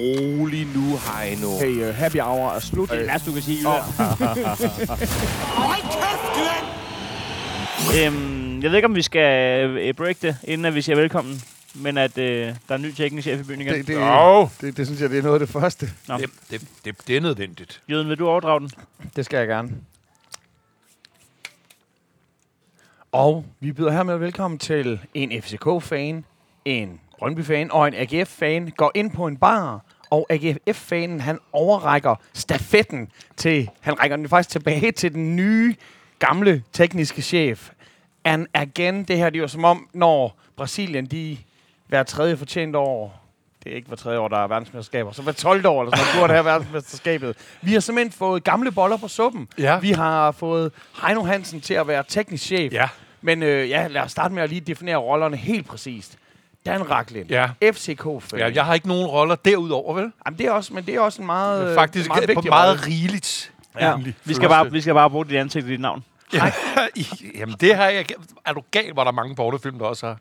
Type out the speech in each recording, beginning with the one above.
rolig nu, Heino. Hey, uh, happy hour er slut. Det er det værste, du kan sige. Åh. øhm, jeg ved ikke, om vi skal øh, break det, inden at vi siger velkommen. Men at øh, der er en ny teknisk chef i byen igen. Det, det, Jo. det, det, synes jeg, det er noget af det første. Nå. Det, det, det, det er nødvendigt. Jøden, vil du overdrage den? Det skal jeg gerne. Og vi byder hermed velkommen til en FCK-fan, en Brøndby-fan og en AGF-fan går ind på en bar, og AGF-fanen han overrækker stafetten til, han rækker den faktisk tilbage til den nye, gamle tekniske chef. And again, det her det er jo som om, når Brasilien, de hver tredje fortjent år, det er ikke hver tredje år, der er verdensmesterskaber, så hver 12 år, eller sådan noget, burde have verdensmesterskabet. Vi har simpelthen fået gamle boller på suppen. Ja. Vi har fået Heino Hansen til at være teknisk chef. Ja. Men øh, ja, lad os starte med at lige definere rollerne helt præcist. Dan Raklin, Ja. FCK-fan. ja. Jeg har ikke nogen roller derudover, vel? Jamen, det er også, men det er også en meget, Faktisk en meget meget, vigtig meget rolle. rigeligt. Ja. egentlig. Vi skal, bare, vi skal bare bruge dit ansigt og dit navn. Ja. Jamen, det har jeg... Er du gal, hvor der er mange portofilm, der også har,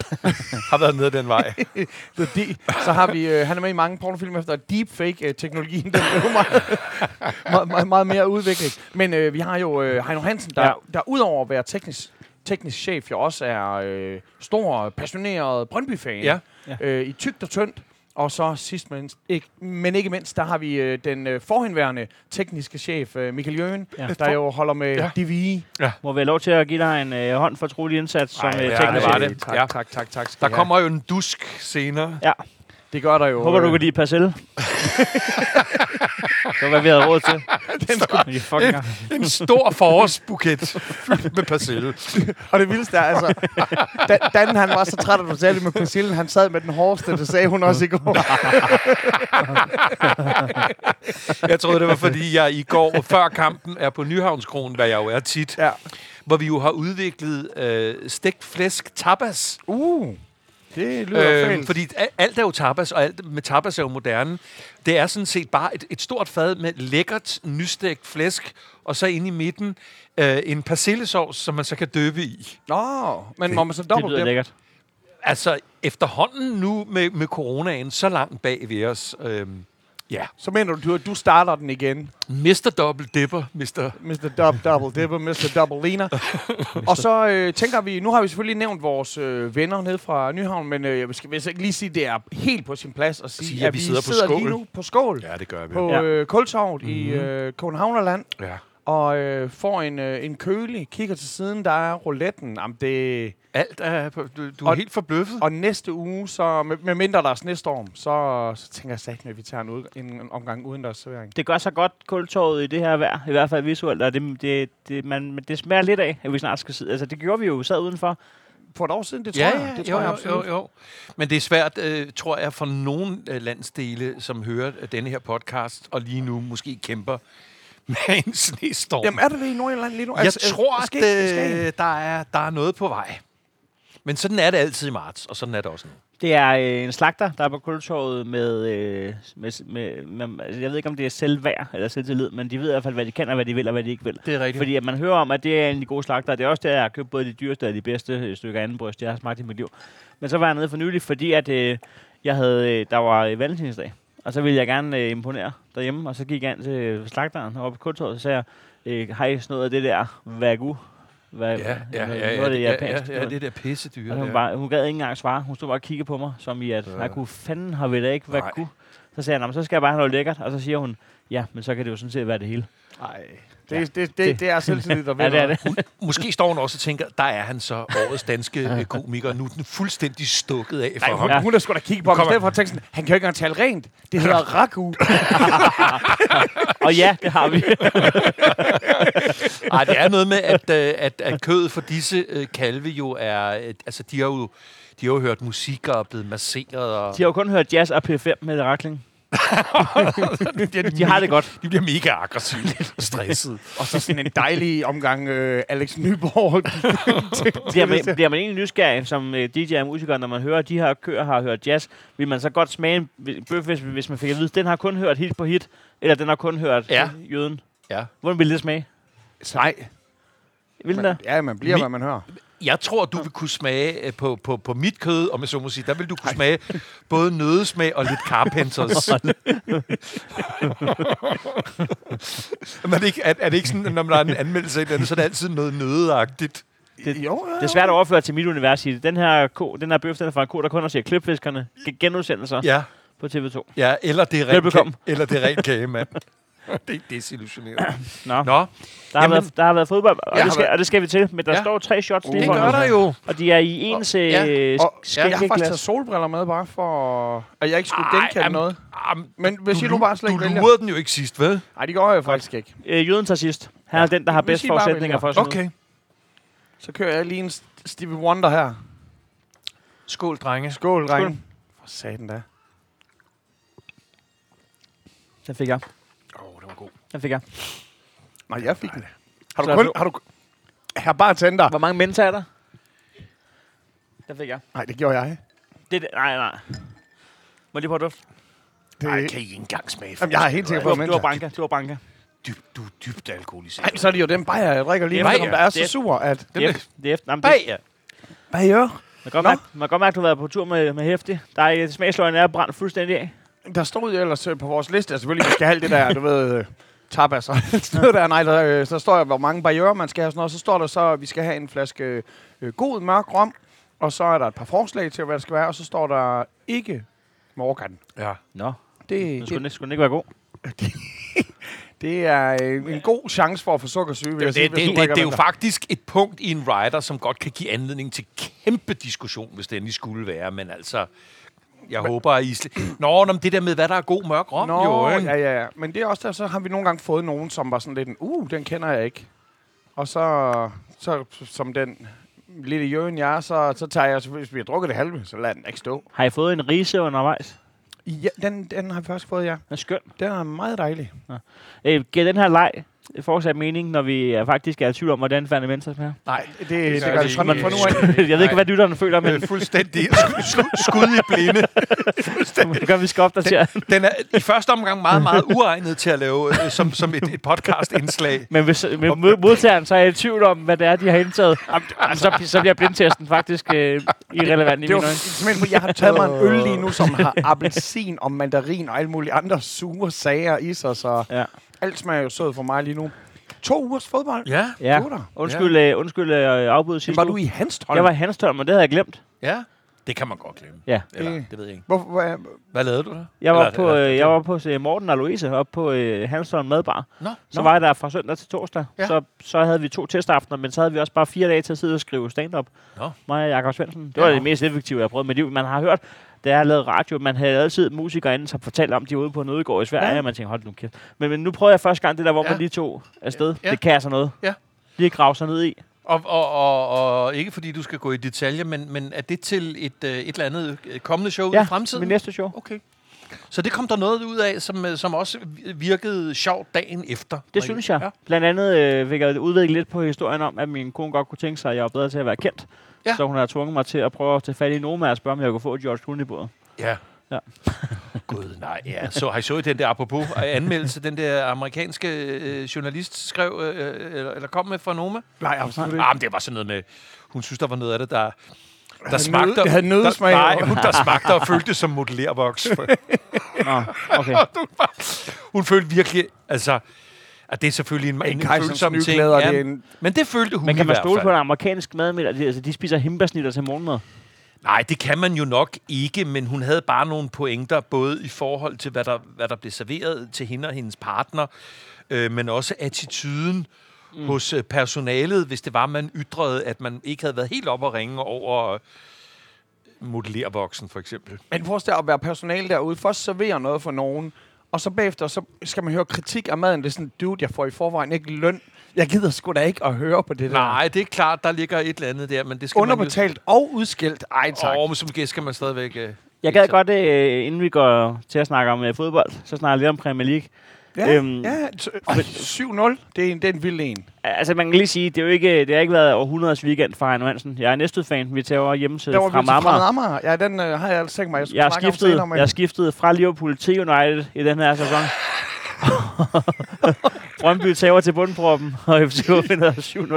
har været nede den vej? Så, de, så har vi, øh, han er med i mange pornofilm efter deepfake-teknologien, den blev meget, meget, meget, meget mere udviklet. Men øh, vi har jo øh, Heino Hansen, der, Ja. ja. der udover at være teknisk, teknisk chef, jo også er øh, stor, passioneret Brøndby-fan. Ja. Ja. Øh, I tygt og tyndt. Og så sidst, men ikke, men ikke mindst, der har vi øh, den øh, forhenværende tekniske chef, øh, Michael Jøen, Ja. ja. der jo holder med Ja. ja. DVI. Må vi have lov til at give dig en øh, hånd for trolig indsats som Ej, øh, ja, teknisk det var chef? det. Tak, Ja. tak, tak, tak. Der have. kommer jo en dusk senere. Ja. Det gør der jo. Håber, du øh, kan lide Parcel. det var, hvad vi havde råd til. Den fucking have. En stor forårsbuket med persille. Og det vildeste er, altså, da, Dan han var så træt, at du sagde det med persillen, han sad med den hårdeste, det sagde hun også i går. Jeg troede, det var, fordi jeg i går, før kampen, er på Nyhavnskronen, hvad jeg jo er tit, Ja. hvor vi jo har udviklet øh, stegt flæsk tapas. Uh, det lyder øh, Øh, fordi alt er jo tapas, og alt med tapas er jo moderne. Det er sådan set bare et, et stort fad med lækkert, nystegt flæsk, og så inde i midten øh, en persillesovs, som man så kan døbe i. Nå, men må man så Det dobbelt lyder det? lækkert. Altså, efterhånden nu med, med coronaen så langt bag ved os, øh, ja, Så mener du, at du starter den igen. Mr. Double Dipper, Mr. Mr. Dub, Double Dipper, Mr. Double Lina. og så øh, tænker vi, nu har vi selvfølgelig nævnt vores øh, venner ned fra Nyhavn, men øh, jeg skal vist ikke lige sige, at det er helt på sin plads at sige, Sige, at vi sidder på sidder Skål. lige nu på skål. Ja, det gør vi. På øh, Kultorvet mm-hmm. i øh, Københavnerland. Ja. Og øh, får en, øh, en kølig, kigger til siden, der er rouletten. Jamen, det, Alt er, du, du er Og- helt forbløffet. og næste uge, så med, med mindre der er snestorm, så, så tænker jeg sagt, at vi tager en, ud, en omgang udendørs servering. Det gør så godt kultorvet i det her vejr, i hvert fald visuelt, og det, det, det, man, det smager lidt af, at vi snart skal sidde. Altså, det gjorde vi jo, sad udenfor. For et år siden, det tror Ja, jeg. Det jo, tror jeg jo, absolut. jo, jo. Men det er svært, øh, tror jeg, for nogle øh, landsdele, som hører denne her podcast, og lige nu måske kæmper med en snestorm. Jamen, er det det i Nordjylland lige nu? jeg Altså, tror, at Skagen- Skagen? øh, der, er, der er noget på vej. Men sådan er det altid i marts, og sådan er det også nu. Det er øh, en slagter, der er på kultorvet med, øh, med, med, med, altså, jeg ved ikke, om det er selvværd eller selvtillid, men de ved i hvert fald, hvad de kan, og hvad de vil, og hvad de ikke vil. Det er rigtigt. Fordi at man hører om, at det er en af de gode slagter. Det er også der, jeg har købt både de dyreste og de bedste øh, stykker anden bryst, jeg har smagt i mit liv. Men så var jeg nede for nylig, fordi at, øh, jeg havde, øh, der var valentinsdag. Og så ville jeg gerne øh, imponere derhjemme, og så gik jeg ind til slagteren oppe på kultorvet, og så sagde jeg, øh, har I sådan noget af det der wagyu? Hvad, Ja, ja, noget ja, ja, det ja, ja, japanske. ja, det der pissedyr. Og hun, bare, hun gad ikke engang svare. Hun stod bare og kiggede på mig, som i at, Ja. hvad kunne fanden har vi da ikke, hvad Nej. kunne? Så sagde jeg, "Nå, men så skal jeg bare have noget lækkert. Og så siger hun, ja, men så kan det jo sådan set være det hele. Nej, det, det, det, det er selvtillid, der Ja, det er det. Måske står hun også og tænker, der er han så, årets danske komiker. Nu er den fuldstændig stukket af for Nej, ham. hun, Ja. hun er sgu da kigge på ham, i stedet for at tænke sådan, han kan jo ikke engang tale rent. Det hedder ragu. Og ja, det har vi. Ej, det er noget med, at, øh, at, at kødet for disse øh, kalve jo er... øh, Altså, de har jo, de har jo hørt musik og er blevet masseret. Og, De har jo kun hørt jazz og P5 med rakling. De har det godt. de bliver mega aggressive og stressede. Og så sådan en dejlig omgang øh, Alex Nyborg. Bliver man, bliver man egentlig nysgerrig som øh, DJ og musiker, når man hører, de her køer har hørt jazz? Vil man så godt smage en bøf, hvis, hvis man fik at vide, den har kun hørt hit på hit, eller den har kun hørt Ja. øh, jøden? Ja. Hvordan ville det smage? Nej. Vil den Man, der? ja, man bliver, Mi- hvad man hører. Jeg tror, du vil kunne smage øh, på, på, på mit kød, om jeg så må sige. Der vil du kunne smage både nødesmag og lidt carpenters. Men er, det ikke, er, er det ikke sådan, når man har en anmeldelse af et eller andet, så er det altid noget nødeagtigt? Det, jo, ja. Det er svært at overføre til mit univers. i det. Den her, ko, den her bøf, den er fra en ko, der kun ser klipfiskerne. Ge- Genudsendelser Ja, på TV2. ja eller det er rent, ka- eller det er rent kagemand. det er desillusionerende. Nå, Nå, der, har Jamen- været, der har været fodbold, og, det har skal, været- og det skal vi til. Men der Ja. står tre shots lige Uh, det foran gør os. der jo. Og de er i ens øh, ja. Og jeg har faktisk taget solbriller med, bare for at jeg ikke skulle Ej, genkende noget. Am, Men hvis du, I nu bare slet du ikke vælger... lurede den jo ikke sidst, vel? Nej, det gør jeg faktisk ikke. Øh, jøden tager sidst. Han er den, der har bedst forudsætninger for at okay. Okay. Så kører jeg lige en St- Stevie Wonder her. Skål, drenge. Skål, Skål. drenge. For satan da. Den fik jeg. Åh, oh, det var god. Den fik jeg. Nej, jeg fik den. Har Så du kun... du- Har du... Bare tænder. Hvor mange mennesker er der? Den fik jeg. Nej, det gjorde jeg. Det, det, nej, nej. Må jeg lige prøve at dufte? Det... Nej, kan I ikke engang smage Jamen, jeg er helt sikker Det på, var, at det var Branca. Det var Branca. Dyb, du er dybt alkoholiseret. Ej, så er det jo den bajer, jeg drikker lige Det nu, er som bajer. der er Det så er- sur, at... Det er, det er efter. Jamen, det, Bag, ja. Bajer? man, kan godt Nå. mærke, man kan godt mærke, at du har været på tur med, med hæftig. Der er smagsløgene er brændt fuldstændig af. Der stod jo ellers øh, på vores liste, altså selvfølgelig, vi skal have alt det der, du ved, øh, tapas og sådan noget der. Nej, der, øh, så står der, hvor mange barriere man skal have og sådan noget. Så står der så, at vi skal have en flaske øh, god mørk rom, og så er der et par forslag til, hvad det skal være, og så står der ikke Morgan. ja. Nå, Det, den skulle, det, den, skulle den ikke være god. det er øh, en god chance for at få sukkersyge, jeg Det, sige, det, det, det, det er jo faktisk et punkt i en rider, som godt kan give anledning til kæmpe diskussion, hvis det endelig skulle være. Men altså, jeg men, håber, at I... Sl- Nå, men det der med, hvad der er god mørk rom, Nå, jo, ikke? ja, ja, ja. Men det er også der, så har vi nogle gange fået nogen, som var sådan lidt en, uh, den kender jeg ikke. Og så, så som den lille jøen jeg er, så, så tager jeg, hvis vi har drukket det halve, så lader den ikke stå. Har I fået en rise undervejs? Ja, den, den har vi først fået, ja. Den er skøn. Den er meget dejlig. Øh, giver den her leg fortsat mening, når vi er faktisk er i tvivl om, hvordan Færne Mensa smager? Nej, det, det, det gør det fra, ikke. fra nu af. jeg ved ikke, hvad lytterne føler, men fuldstændig sku- sku- skud i blinde. det gør, vi skal opdatere. Den er i første omgang meget, meget uegnet til at lave øh, som, som et, et podcast-indslag. Men hvis med mod- modtageren så er jeg i tvivl om, hvad det er, de har indtaget, jamen, så, så bliver blindtesten faktisk øh, irrelevant i Det øjne. fordi jeg har taget mig en øl lige nu, som har appelsin og mandarin og alle mulige andre sure sager i sig, så Ja. Alt smager jo sød for mig lige nu. To ugers fodbold. Ja, Ja. Undskyld, øh, undskyld øh, afbuddet sidste Var du i Hanstholm? Jeg var i Hanstholm, og det havde jeg glemt. ja. Det kan man godt glemme. Ja. Eller, Det- det ved jeg ikke. Hvor, hvor, Hvad lavede du der? Jeg var, Eller- på, eller- øh, jeg var på øh, Morten og Louise op på øh, Hanstholm Madbar. Nå, Så nå. var jeg der fra søndag til torsdag. Ja. Så, så havde vi to testaftener, men så havde vi også bare fire dage til at sidde og skrive stand-up. Nå. Mig og Jakob Svendsen. Det var Ja. det mest effektive, jeg har prøvet mit liv. Man har hørt, da jeg har lavet radio, man havde altid musikere inden, som fortalte om, de var ude på en ødegård i Sverige, Ja. ja. og man tænkte, hold nu kæft. Men, men nu prøver jeg første gang det der, hvor Ja. man lige tog afsted. Ja. Det kan altså noget. Ja. Lige grave sig ned i. Og, og, og, og ikke fordi du skal gå i detaljer, men, men er det til et, øh, et eller andet øh, kommende show Ja, i fremtiden? min næste show. Okay. Så det kom der noget ud af, som, øh, som også virkede sjovt dagen efter? Det synes jeg. Ja. Blandt andet øh, fik jeg udviklet lidt på historien om, at min kone godt kunne tænke sig, at jeg var bedre til at være kendt. Ja. Så hun har tvunget mig til at prøve at tage fat i Noma og spørge, om jeg kunne få George Clooney-båd. Ja. Ja. Gud, nej. Ja. Så har I så den der, apropos øh, anmeldelse, den der amerikanske øh, journalist skrev, øh, eller, eller kom med fra Noma? Nej, absolut ikke. Ah, men det var sådan noget med, hun synes, der var noget af det, der, der smagte... nød- det havde nødsmag. Der, nej, hun, der smagte og følte som modellervoks. Nå, okay. hun følte virkelig, altså... At det er selvfølgelig en, en, en følsom ting. Ja, det en... men det følte hun Men kan man stole på en amerikansk madmiddag? De, altså, de spiser himbersnitter til morgenmad. Nej, det kan man jo nok ikke, men hun havde bare nogle pointer, både i forhold til, hvad der, hvad der blev serveret til hende og hendes partner, øh, men også attituden mm. hos øh, personalet, hvis det var, man ytrede, at man ikke havde været helt op og ringe over øh, modellervoksen, for eksempel. Men prøv at være personale derude. Først servere noget for nogen, og så bagefter så skal man høre kritik af maden. Det er sådan, dude, jeg får i forvejen ikke løn. Jeg gider sgu da ikke at høre på det der. Nej, det er klart, der ligger et eller andet der, men det skal Underbetalt og udskilt. Ej, tak. man. Og som gæst skal man stadigvæk... Øh, Jeg gad godt, øh, inden vi går til at snakke om øh, fodbold, så snakker jeg lidt om Premier League. Ja, Øhm, ja. t- Ej, 7-0. Det er en, det er en vild en. Altså, man kan lige sige, det, er jo ikke, det har ikke været århundredes weekend for Heino Hansen. Jeg er næstud fan Vi tager over hjemme til Der var fra Amager. Ja, den øh, har jeg altså tænkt mig, jeg Jeg har om skiftet, men jeg har skiftet fra Liverpool til United i den her sæson. Brøndby tager til bundproppen, og FCK vinder 7-0,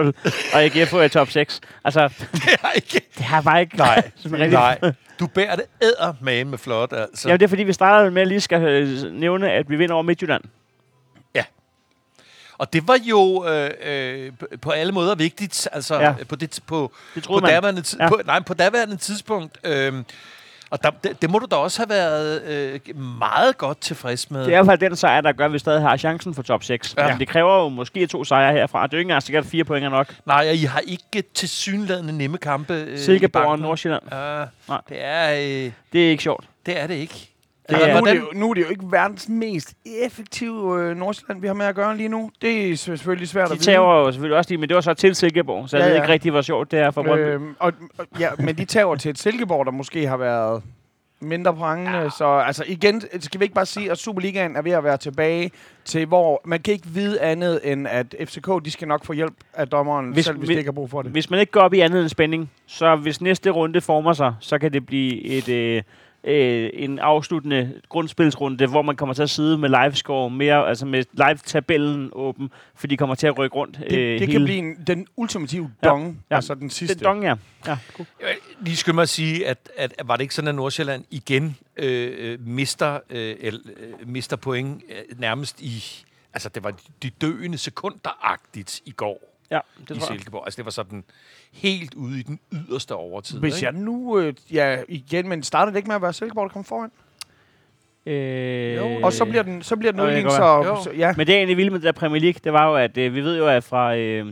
og AGF er i top 6. Altså, Det er ikke... det har bare ikke Nej, nej. Du bærer det ædermame med flot, altså. Jamen, det er fordi, vi starter med at lige skal øh, nævne, at vi vinder over Midtjylland. Og det var jo øh, øh, på- alle måder vigtigt, altså Ja. på, det, på, Det på, daværende, Ja. på, nej, på daværende tidspunkt. Øh, og der, det, det må du da også have været øh, meget godt tilfrids med. Det er i hvert fald den sejr, der gør, at vi stadig har chancen for top 6. Ja. Men det kræver jo måske to sejre herfra. Det er jo ikke engang sikkert, fire point nok. Nej, og I har ikke til synlædende nemme kampe. Øh, Silkeborg og. Nordsjælland. Ja, Nej. det er, øh, Det er ikke sjovt. det er det ikke. Det Altså, er- Nu, er det jo, nu er det jo ikke verdens mest effektive øh, Nordsjælland, vi har med at gøre lige nu. Det er selvfølgelig svært De at vide. tager jo selvfølgelig også de, men det var så til Silkeborg, så jeg Ja, ved ja. ikke rigtig, hvor sjovt det er for Brøndby. Øhm, og, og, ja, men de tager til et Silkeborg, der måske har været mindre prangende. Ja. Så altså igen, skal vi ikke bare sige, at Superligaen er ved at være tilbage til, hvor man kan ikke vide andet, end at FCK, de skal nok få hjælp af dommeren, Hvis- hvis, selv hvis hvis- de ikke har brug for det. Hvis man ikke går op i andet end spænding, så hvis næste runde former sig, så kan det blive et, øh, øh, en afsluttende grundspilsrunde, hvor man kommer til at sidde med livescore mere, altså med live-tabellen åben, for de kommer til at rykke rundt. Det, øh, det kan blive en, den ultimative dong, Ja. ja. altså den sidste. Den dong, ja. ja. cool. Lige skynde mig at sige, at, at, at var det ikke sådan, at Nordsjælland igen øh, øh, mister, øh, el, øh, mister point øh, nærmest i... Altså, det var de døende sekunder-agtigt i går Ja, det det i tror jeg. Silkeborg. Altså, det var sådan helt ude i den yderste overtid. Hvis ikke? jeg nu, øh, ja, igen, men startede det ikke med at være Silkeborg, der kom foran? Øh, Jo. Og så bliver den, så bliver den udlignet, godt så, så, ja. Men det er egentlig vildt med det der Premier League, det var jo, at øh, vi ved jo, at fra... Øh,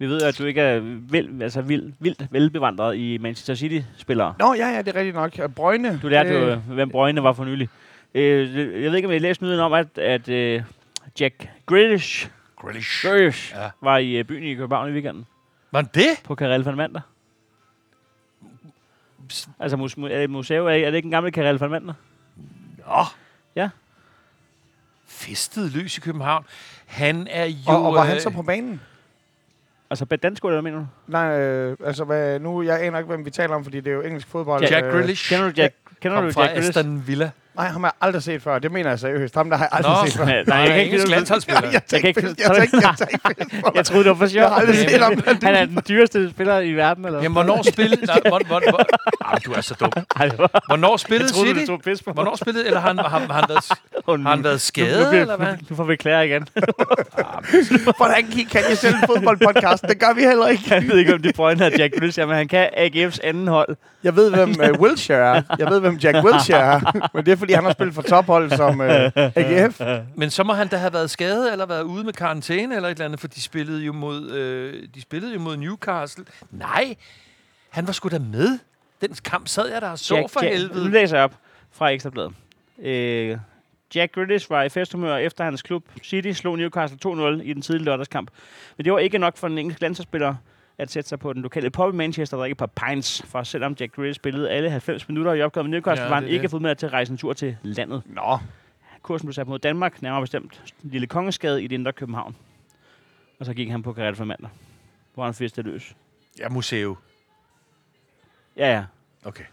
vi ved jo, at du ikke er vel, altså vild, vildt velbevandret i Manchester City-spillere. Nå, ja, ja, det er rigtigt nok. Brøgne. Du lærte det- jo, hvem Brøgne var for nylig. Øh, jeg ved ikke, om jeg læste nyheden om, at, at øh, Jack Grealish, Grealish. Grealish Ja. var i øh, byen i København i weekenden Var det det? på Karel van Mander. Altså, mus, mu- er det et museum? Er, er det ikke en gammel Karel van Mander? Nå. Ja. Festet løs i København. Han er jo... Og, og var han øh, så på banen? Altså, dansk eller hvad mener du? Nej, øh, altså hvad, nu, jeg aner ikke, hvem vi taler om, fordi det er jo engelsk fodbold. Jack Øh, Grealish? Kender du Jack, kender du fra Jack Grealish? Aston Villa. Nej, ham har jeg aldrig set før. Det mener jeg seriøst. Ham der har jeg aldrig Nå. set før. Nej, Nej, jeg kan ikke engelsk landsholdsspiller. Jeg Jeg ikke- jeg jeg jeg jeg Jeg troede, det var for sjovt. Jeg har aldrig set ham. Han er den dyreste spiller i verden, eller Jamen, hvornår spillede... Nej, hvor, hvor, hvor, ah, du er så dum. Hvornår jeg spillede troede, City? du stod pis på. Hvornår spillede... Eller har han, har, har, han, været, har han været nu, skadet, eller hvad? Nu, får vi klæder igen. Hvordan kan kan jeg selv en fodboldpodcast? Det gør vi heller ikke. Jeg ved ikke, om det Brøgne er Jack Grealish, men han kan AGF's anden hold. Jeg ved, hvem uh, Wilshere er. Jeg ved, hvem Jack Wilshere er. Men det er, fordi han har spillet for tophold som uh, AGF. Men så må han da have været skadet, eller været ude med karantæne, eller et eller andet, for de spillede jo mod, øh, de spillede jo mod Newcastle. Nej, han var sgu da med. Den kamp sad jeg der og så Jack, for Jack, Nu helvede. læser jeg op fra Ekstrabladet. Øh, Jack Grealish var i festhumør efter hans klub City slog Newcastle 2-0 i den tidlige lørdagskamp. Men det var ikke nok for en engelsk landsholdsspiller at sætte sig på den lokale pub i Manchester og drikke et par pints, for selvom Jack Grealish spillede alle 90 minutter i opgøret med Newcastle, Ja, var han det ikke det. fået med til at rejse en tur til landet. Nå, Kursen blev sat mod Danmark, nærmere bestemt Lille Kongeskade i det indre København. Og så gik han på Karate for mandag, hvor han festede løs. Ja, museum. Ja, ja. Okay.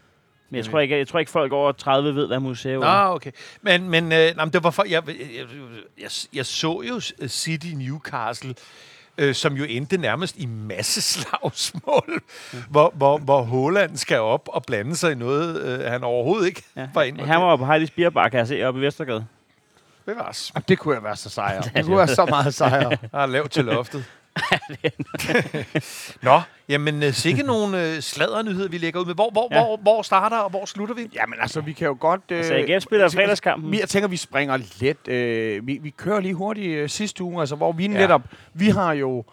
Men jeg tror ikke, jeg tror ikke folk over 30 ved, hvad museum Nå, er. okay. Men, men, øh, nej, det var for, jeg, jeg, jeg, jeg så jo City Newcastle, øh, som jo endte nærmest i masseslagsmål, ja. hvor, hvor, hvor Holland skal op og blande sig i noget, øh, han overhovedet ikke Ja. var inde Han var på Heidi's Bierbar, kan jeg se, oppe i Vestergade. Bevares. Jamen, det kunne jeg være så sejr. Det kunne være så meget sejr. Han er lavt til loftet. Nå, jamen øh, sikke nogle øh, sladdernyheder, vi lægger ud med. Hvor, hvor, Ja. hvor, hvor starter og hvor slutter vi? Jamen altså, vi kan jo godt... Øh, Så AGF spiller jeg tænker- fredagskampen. Vi, jeg tænker, vi springer lidt. Øh, vi, vi kører lige hurtigt øh, sidste uge, altså, hvor vi Ja. netop... Vi har jo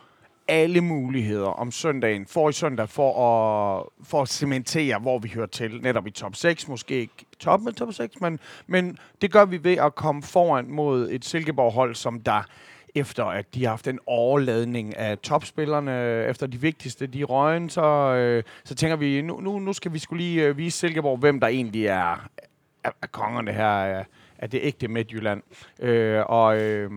alle muligheder om søndagen, for i søndag, for at, for at cementere, hvor vi hører til. Netop i top 6, måske ikke top med top 6, men, men det gør vi ved at komme foran mod et Silkeborg-hold, som der efter at de har haft en overladning af topspillerne, efter de vigtigste, de røgen, så, øh, så tænker vi, nu, nu, nu skal vi skulle lige øh, vise Silkeborg, hvem der egentlig er, er, er kongerne her, af, af det ægte Midtjylland. Øh, og øh,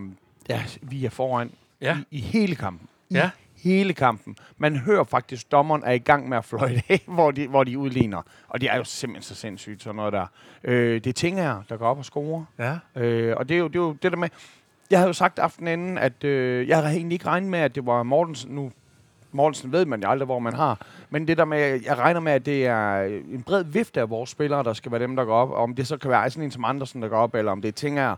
ja, vi er foran Ja. i, i hele kampen. I Ja. hele kampen. Man hører faktisk, at dommeren er i gang med at fløjte af, hvor de, hvor de udligner. Og det er jo simpelthen så sindssygt, sådan noget der. Øh, det er ting her, der går op og scorer. Ja. Øh, og det er, jo, det er jo det der med, jeg havde jo sagt aftenen inden, at øh, jeg havde egentlig ikke regnet med, at det var Mortensen. Nu, Mortensen ved man jo aldrig, hvor man har. Men det der med, jeg regner med, at det er øh, en bred vifte af vores spillere, der skal være dem, der går op. Og om det så kan være sådan en som Andersen, der går op, eller om det er ting er...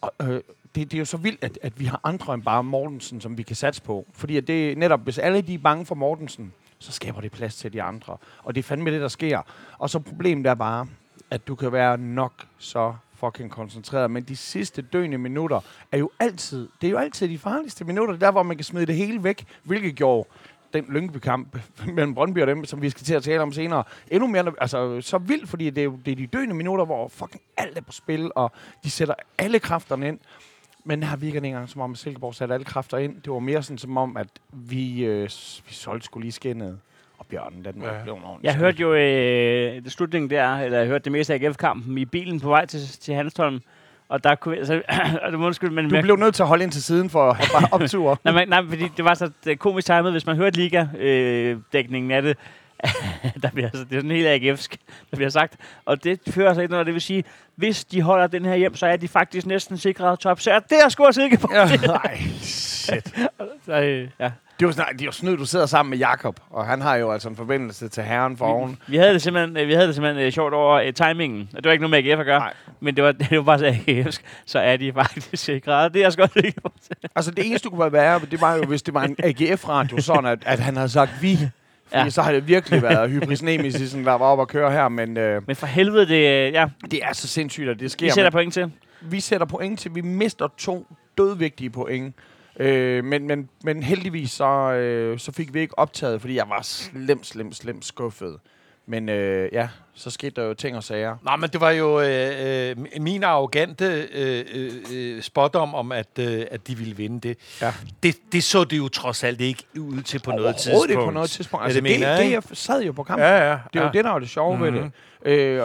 Og, øh, det, det er jo så vildt, at, at vi har andre end bare Mortensen, som vi kan satse på. Fordi at det netop, hvis alle de er bange for Mortensen, så skaber det plads til de andre. Og det er fandme det, der sker. Og så problemet er bare, at du kan være nok så fucking koncentreret, men de sidste døende minutter er jo altid, det er jo altid de farligste minutter, der hvor man kan smide det hele væk, hvilket gjorde den Lyngby-kamp mellem Brøndby og dem, som vi skal til at tale om senere, endnu mere, altså så vildt, fordi det er jo det er de døende minutter, hvor fucking alt er på spil, og de sætter alle kræfterne ind. Men her virker det ikke engang som om, at Silkeborg satte alle kræfter ind. Det var mere sådan som om, at vi, øh, vi solgte skulle lige skinnet. Og Bjørnen, den ja. Ja. blev en ordentlig Jeg hørte jo øh, det slutningen der, eller jeg hørte det meste af AGF-kampen i bilen på vej til, til Hanstholm. Og der kunne altså, og det må undskylde, men... Du blev nødt til at holde ind til siden for at have bare optur. Nej, men, nej, fordi det var så er komisk timet, hvis man hørte Liga-dækningen af det. der bliver, altså, det er sådan helt AGF'sk, der bliver sagt. Og det fører sig ikke noget, det vil sige, hvis de holder den her hjem, så er de faktisk næsten sikret top. Så er det at score sikker på. ja, nej, shit. Så, øh, ja. Det er jo, sådan, det er jo snyd, du sidder sammen med Jakob, og han har jo altså en forbindelse til herren for oven. Vi havde det simpelthen, øh, vi havde det simpelthen øh, sjovt over øh, timingen. Og det var ikke noget med AGF at gøre, Nej. men det var, det var bare så AGF'sk, så er de faktisk sikret. Det er jeg sgu sikker på. Altså det eneste, du kunne være, det var jo, hvis det var en AGF-radio, sådan at, at han havde sagt vi. Fordi Ja. så har det virkelig været Hybris Nemesisen, der var oppe at køre her, men øh, Men for helvede, det, øh, ja, det er så sindssygt, at det sker. vi sætter men point til. vi sætter point til, vi mister to dødvigtige point. Øh, men, men, men heldigvis så, øh, så fik vi ikke optaget, fordi jeg var slemt, slemt, slemt skuffet. Men øh, ja, så skete der jo ting og sager. Nej, men det var jo øh, øh, min arrogante øh, øh, øh, spådom om, at, øh, at de ville vinde det. Ja. det. Det så det jo trods alt ikke ud til på noget tidspunkt. ikke på noget tidspunkt. Ja, Altså, det mener jeg, ikke? GF sad jo på kampen. Ja, ja. Det er ja. jo det, der er det sjove mm-hmm. ved Mhm. det. Øh,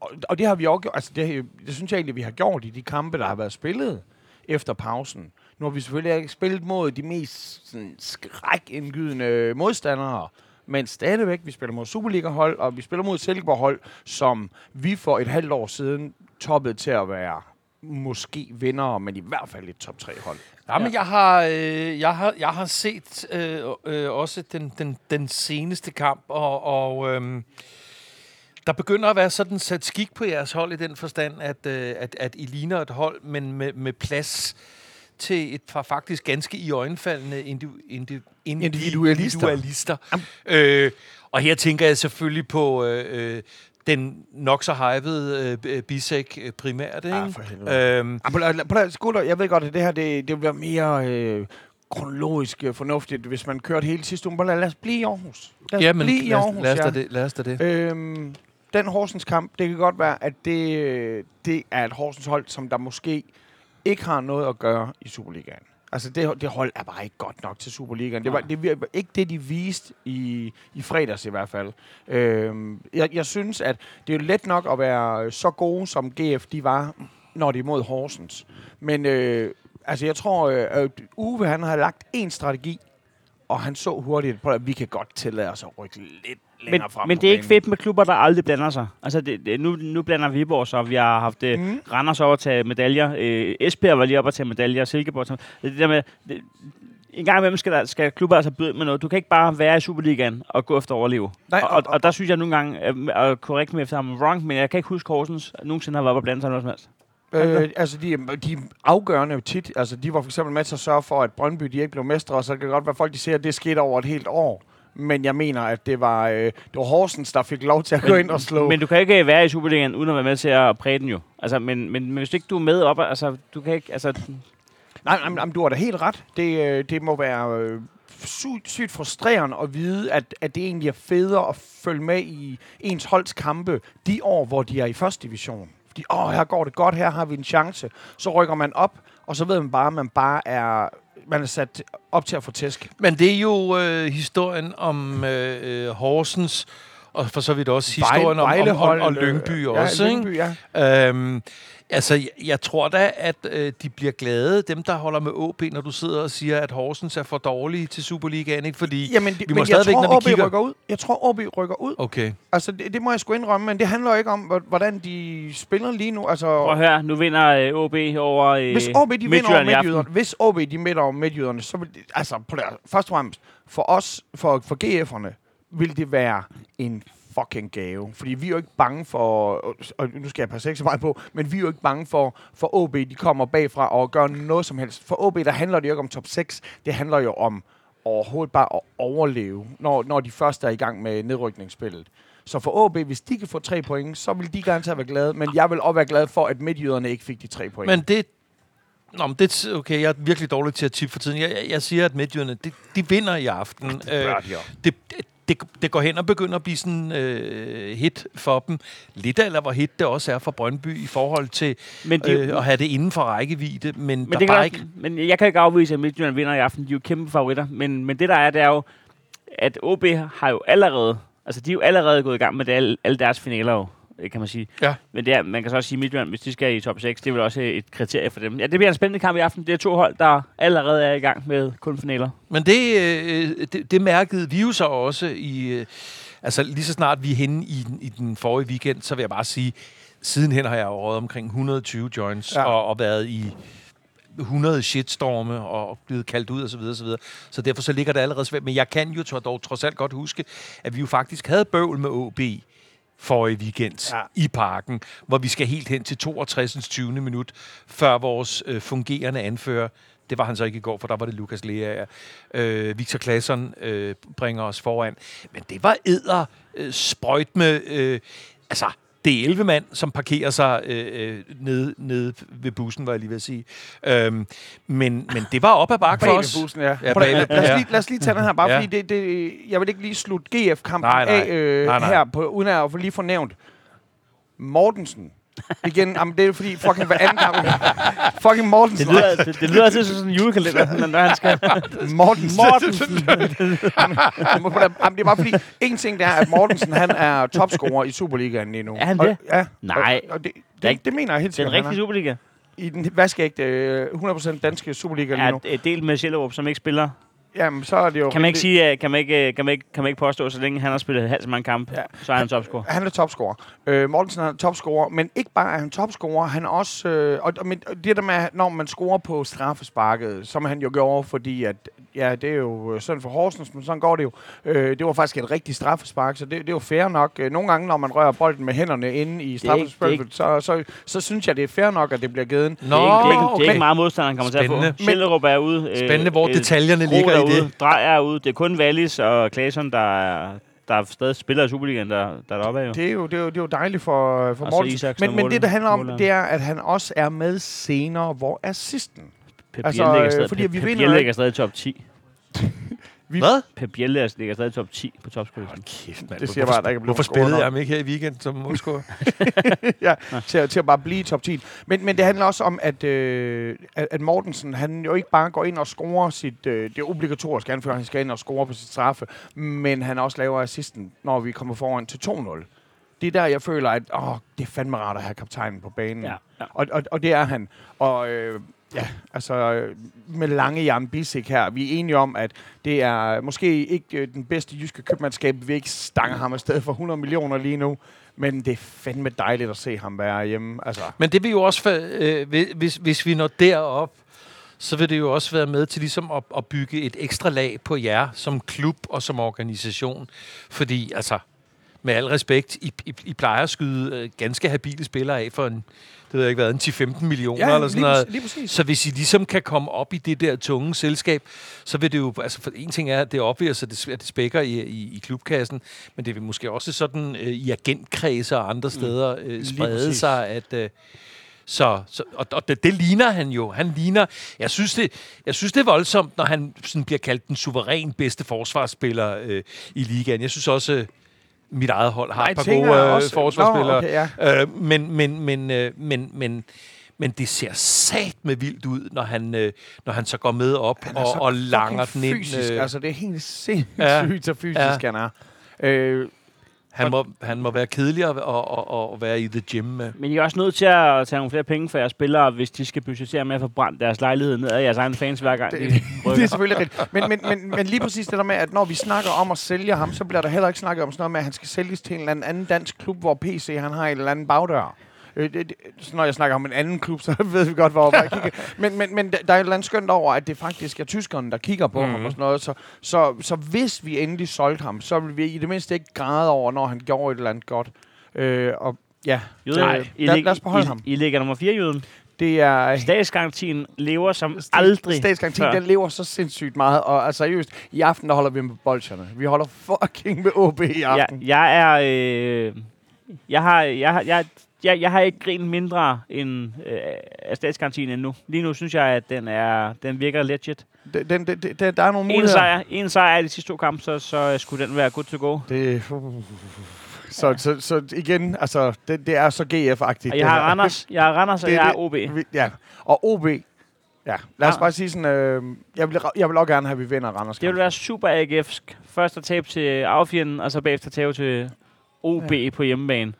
og, og det har vi også gjort. Altså, det, det synes jeg egentlig, vi har gjort i de kampe, der har været spillet efter pausen. Nu har vi selvfølgelig ikke spillet mod de mest sådan, skrækindgydende modstandere, men stadigvæk, vi spiller mod Superliga-hold, og vi spiller mod Silkeborg-hold, som vi for et halvt år siden toppede til at være måske vinder, men i hvert fald et top 3-hold. Ja, men jeg har, øh, jeg har, jeg har set øh, øh, også den, den, den seneste kamp, og, og øh, der begynder at være sådan sat skik på jeres hold i den forstand, at, øh, at, at I ligner et hold, men med, med plads til et par faktisk ganske i øjenfaldende indiv, indiv, Individualister. individualister. Øh, og her tænker jeg selvfølgelig på øh, øh, den nok så hypede øh, Bisek øh, primært. Ikke? Ah, for helvede. Øhm, Ah, Skutter, jeg ved godt, at det her det, det være mere øh, kronologisk øh, fornuftigt, hvis man kørte hele sidste uge. Lad os blive i Aarhus. Lad os ja, men blive i lad, Aarhus, os, lad, os ja. da det, lad os da det. Øhm, den Horsens kamp, det kan godt være, at det, øh, det er et Horsens hold, som der måske ikke har noget at gøre i Superligaen. Altså, det, det hold er bare ikke godt nok til Superligaen. Det var, det var ikke det, de viste i, i fredags i hvert fald. Øhm, jeg, jeg synes, at det er jo let nok at være så gode, som GF de var, når de er mod Horsens. Men øh, altså, jeg tror, øh, at Uwe han har lagt en strategi, og han så hurtigt på, at vi kan godt tillade os at rykke lidt Men, frem men på det er ikke fedt med klubber, der aldrig blander sig. Altså, det, det, nu, nu blander Viborg så. Vi har haft øh, Mm. Randers over at tage medaljer. Øh, Esbjerg var lige oppe at tage medaljer. Silkeborg. tage- Det der med, det, en gang imellem skal, der, skal klubber altså byde med noget. Du kan ikke bare være i Superligaen og gå efter at overleve. Nej, og, og- og, der synes jeg nogle gange, og korrekt med efter ham wrong, men jeg kan ikke huske Horsens nogensinde har været oppe at blande sig noget som helst. Øh, altså, de, de afgørende jo tit. Altså, de var for eksempel med til at sørge for, at Brøndby de ikke blev mestre, og så kan det godt være, at folk de siger, at det skete over et helt år. Men jeg mener, at det var, øh, det var Horsens, der fik lov til at gå ind og slå. Men du kan ikke være i Superligaen uden at være med til at præge den jo. Altså, men, men, men hvis ikke du er med op, altså, du kan ikke, altså, Nej, nej, nej, du har da helt ret. Det, øh, det må være øh, sygt, sygt frustrerende at vide, at, at det egentlig er federe at følge med i ens holds kampe de år, hvor de er i første division. Fordi, åh, her går det godt, her har vi en chance. Så rykker man op, og så ved man bare, at man bare er, man er sat op til at få tæsk. Men det er jo øh, historien om øh, øh, Horsens og for så vidt også historien om, om, om, og Lyngby øh, også. Ja, ikke? Lyngby, ja. Øhm, altså, jeg, jeg tror da, at øh, de bliver glade, dem der holder med OB, når du sidder og siger, at Horsens er for dårlige til Superligaen, ikke? Fordi Jamen, det, vi men må jeg stadigvæk, tror, når vi OB kigger... rykker ud. Jeg tror, OB rykker ud. Okay. Altså, det, det må jeg sgu indrømme, men det handler jo ikke om, hvor- hvordan de spiller lige nu. Altså, Prøv at høre, nu vinder øh, OB over øh, hvis OB de vinder over Midtjylland i aften. midtjyderne, hvis OB de vinder over midtjyderne, så vil det, altså, på det, først og fremmest, for os, for, for GF'erne, vil det være en fucking gave. Fordi vi er jo ikke bange for, og nu skal jeg passe ikke så meget på, men vi er jo ikke bange for, for OB, de kommer bagfra og gør noget som helst. For OB, der handler det jo ikke om top 6, det handler jo om overhovedet bare at overleve, når, når de først er i gang med nedrykningsspillet. Så for OB, hvis de kan få tre point, så vil de garanteret være glade, men jeg vil også være glad for, at midtjyderne ikke fik de tre point. Men det... Nå, men det, okay, jeg er virkelig dårlig til at tippe for tiden. Jeg, jeg, jeg siger, at Midtjyderne, de, de vinder i aften. Øh, bør de også. det, det, det går hen og begynder at blive sådan øh, hit for dem. Lidt eller hvor hit det også er for Brøndby i forhold til Men, de, øh, at have det inden for rækkevidde. Men, men, der det bare også, ikke... men jeg kan ikke afvise, at Midtjylland vinder i aften. De er jo kæmpe favoritter. Men, men det der er, det er jo, at OB har jo allerede, altså de er jo allerede gået i gang med det, alle, alle deres finaler jo, kan man sige. Ja. Men det er, man kan så også sige, Midtjylland, hvis de skal i top 6, det er vel også et kriterie for dem. Ja, det bliver en spændende kamp i aften. Det er to hold, der allerede er i gang med kun finaler. Men det, øh, det, det mærkede vi jo så også i... Øh, altså lige så snart vi er henne i, den- i den forrige weekend, så vil jeg bare sige, sidenhen har jeg røget omkring 120 joints Ja. og, og været i 100 shitstorme og blevet kaldt ud osv. Så, videre, så, videre. så derfor så ligger det allerede svært. Men jeg kan jo tro- dog trods alt godt huske, at vi jo faktisk havde bøvl med OB forrige weekend Ja. ja. i parken, hvor vi skal helt hen til 62. 20. minut, før vores øh, fungerende anfører, det var han så ikke i går, for der var det Lukas Lea, øh, Victor Claesson øh, bringer os foran. Men det var æder øh, sprøjt med, øh, altså det er 11 mand, som parkerer sig øh, øh, nede, nede ved bussen, var jeg lige ved at sige. Øhm, men, men det var op ad bakke for os. bussen, ja. Ja, ved- lad, os lige, lad os lige tage den her, bare Ja. fordi det, det, jeg vil ikke lige slutte GF-kampen Nej, nej. af øh, Nej, nej. her, på, uden at få lige få nævnt. Mortensen. Igen, jamen, det er fordi fucking hver anden kamp. fucking Mortensen. Det lyder, det, det lyder altid som sådan en julekalender, når- han skal... Mortensen. Mortensen. Jamen, det er bare fordi, en ting det er, at Mortensen han er topscorer i Superligaen lige nu. Er han Og- det? Ja. Nej. Og, og det, er det, ikke- det, mener jeg helt Den sikkert, rigtige er. Superliga I den vaskeægte øh, 100% danske Superliga lige er nu. øh, delt med Sjællerup, som ikke spiller. Jamen, så er det jo... Kan man ikke sige, kan man ikke, øh, kan man ikke, kan man ikke påstå, så længe han har spillet halvt så mange kampe, Ja. så er han topscorer. Han er topscorer. Øh, Mortensen er topscorer, men ikke bare er han topscorer, han er også... Øh, og, og men det der med, når man scorer på straffesparket, som han jo gjorde, fordi at, ja, det er jo øh, synd for Horsens, men sådan går det jo. Øh, det var faktisk et rigtigt straffespark, så det, det er jo fair nok. Øh, Nogle gange, når man rører bolden med hænderne inde i straffesparket, så, så, så synes jeg, det er fair nok, at det bliver givet. Det er ikke, det er ikke, det er ikke meget modstand, han kommer til at få. Sjællerup er ude. Øh, Spændende, hvor øh, detaljerne ligger er i ude, det. Drej er ude. Det er kun Wallis og Claesson, der er, der stadig spiller i Superligaen, der, der er deroppe af. Jo. Det er jo, det er jo, det er jo dejligt for, for Mortensen. Isaksen Men, men det, der handler om, det er, at han også er med senere, hvor assisten. Pep altså, stadig, fordi Pep, vi Pep vinder ligger stadig top 10. Hvad? Pep Biel ligger stadig top 10 på topscorer. Kæft, mand. Det siger bare, at der ikke er Hvorfor spillede jeg ham ikke her i weekend som målscorer? ja, til, at- til at bare blive top 10. Men, men det handler også om, at, øh, at, at Mortensen, han jo ikke bare går ind og scorer sit, øh, det er obligatorisk anfører, han skal ind og score på sit straffe, men han også laver assisten, når vi kommer foran til 2-0. Det er der, jeg føler, at åh, det er fandme rart at have kaptajnen på banen. Ja, ja. Og, og, og det er han. Og øh, ja, altså øh, med lange Jan Bissek her, vi er enige om, at det er måske ikke øh, den bedste jyske købmandskab, vi ikke stanger ham afsted for 100 millioner lige nu, men det er fandme dejligt at se ham være hjemme. Altså, Men det vil jo også, øh, hvis, hvis vi når derop, så vil det jo også være med til ligesom at, at bygge et ekstra lag på jer som klub og som organisation. Fordi, altså, med al respekt, I, I, I plejer at skyde øh, ganske habile spillere af for en, det ved jeg ikke hvad, en 10-15 millioner eller sådan lige, noget. lige præcis. Så hvis I ligesom kan komme op i det der tunge selskab, så vil det jo, altså for en ting er, at det opviger sig, det, at det spækker i, i, i klubkassen, men det vil måske også sådan øh, i agentkredse og andre steder øh, sprede sig, at... Øh, så, så og, og det, det ligner han jo. Han ligner... Jeg synes, det, jeg synes, det er voldsomt, når han sådan bliver kaldt den suveræn bedste forsvarsspiller øh, i ligaen. Jeg synes også, øh, mit eget hold har Nej, et par gode øh, også- forsvarsspillere. Nå, okay, ja. Øh, men, men, men, øh, men, men, men det ser sat med vildt ud, når han, øh, når han så går med op og, og langer den fucking ind. fysisk. øh. Altså, det er helt sindssygt, Ja. så fysisk Ja. han er. Øh, Han må, han må være kedeligere at, at, at, at være i the gym med. Men I er også nødt til at tage nogle flere penge for jeres spillere, hvis de skal budgettere med at få brændt deres lejlighed ned af jeres egne fans hver gang. Det, de det, er selvfølgelig rigtigt. Men, men, men, men lige præcis det der med, at når vi snakker om at sælge ham, så bliver der heller ikke snakket om sådan noget med, at han skal sælges til en eller anden, anden dansk klub, hvor PC han har en eller anden bagdør. Øh, det, når jeg snakker om en anden klub, så ved vi godt, hvor jeg kigger. Men, men, men der er et eller andet skønt over, at det faktisk er tyskerne, der kigger på mm. ham og sådan noget. Så, så, så hvis vi endelig solgte ham, så vil vi i det mindste ikke græde over, når han gjorde et eller andet godt. Øh, og ja, Jyden, Nej, I, lad- lig- lad os beholde I, ham. I ligger nummer 4, Jyden. det er... Statsgarantien lever som aldrig Statsgarantien, før. den lever så sindssygt meget. Og altså, seriøst, i aften der holder vi med bolsjerne. Vi holder fucking med OB i Jeg, aften. jeg er... Øh, jeg har... Jeg, har- jeg, jeg, jeg har ikke grinet mindre end øh, af statsgarantien endnu. Lige nu synes jeg, at den, er, den virker legit. Den, den, den, den, der er nogle En muligheder. sejr, en sejr i de sidste to kampe, så, så skulle den være good to go. Det, så, så, så igen, altså, det, det er så GF-agtigt. Jeg har Randers, jeg har Randers, og Det er jeg har det. OB. Vi- Ja, og OB, ja, lad os Ja. bare sige sådan, øh, jeg, vil, jeg vil også gerne have, at vi vinder Randers. Det vil være super AGF'sk. Først at tabe til affjenden, og så bagefter tabe til OB ja. på hjemmebane.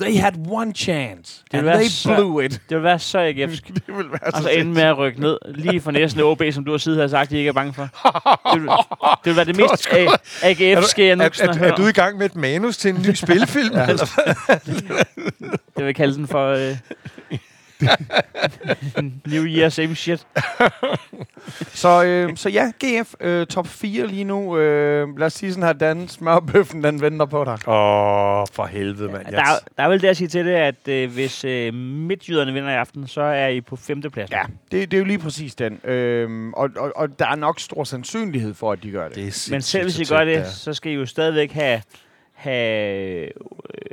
They had one chance, Det and they så- blew it. Det vil være så AGF'sk. det vil være Og så så ende med at rykke ned lige for næsten OB, som du har siddet og sagt, de ikke er bange for. Det vil, det vil være det mest AGF'ske, jeg nogensinde har er, du i gang med et manus til en ny spilfilm? ja. Det vil kalde den for... Øh, New Year, same shit. Så, øh, så ja, GF øh, top 4 lige nu. Øh, lad os sige sådan her, Dan, smørbøffen, den venter på dig. Åh, for helvede, mand. Der, er- der er vel det at sige til det, at øh, hvis øh, midtjyderne vinder i aften, så er I på femtepladsen. Ja, det, det er jo lige præcis den. Øhm, og, og, og der er nok stor sandsynlighed for, at de gør det. det Men selv hvis I gør det, så skal I jo stadigvæk have, have øh,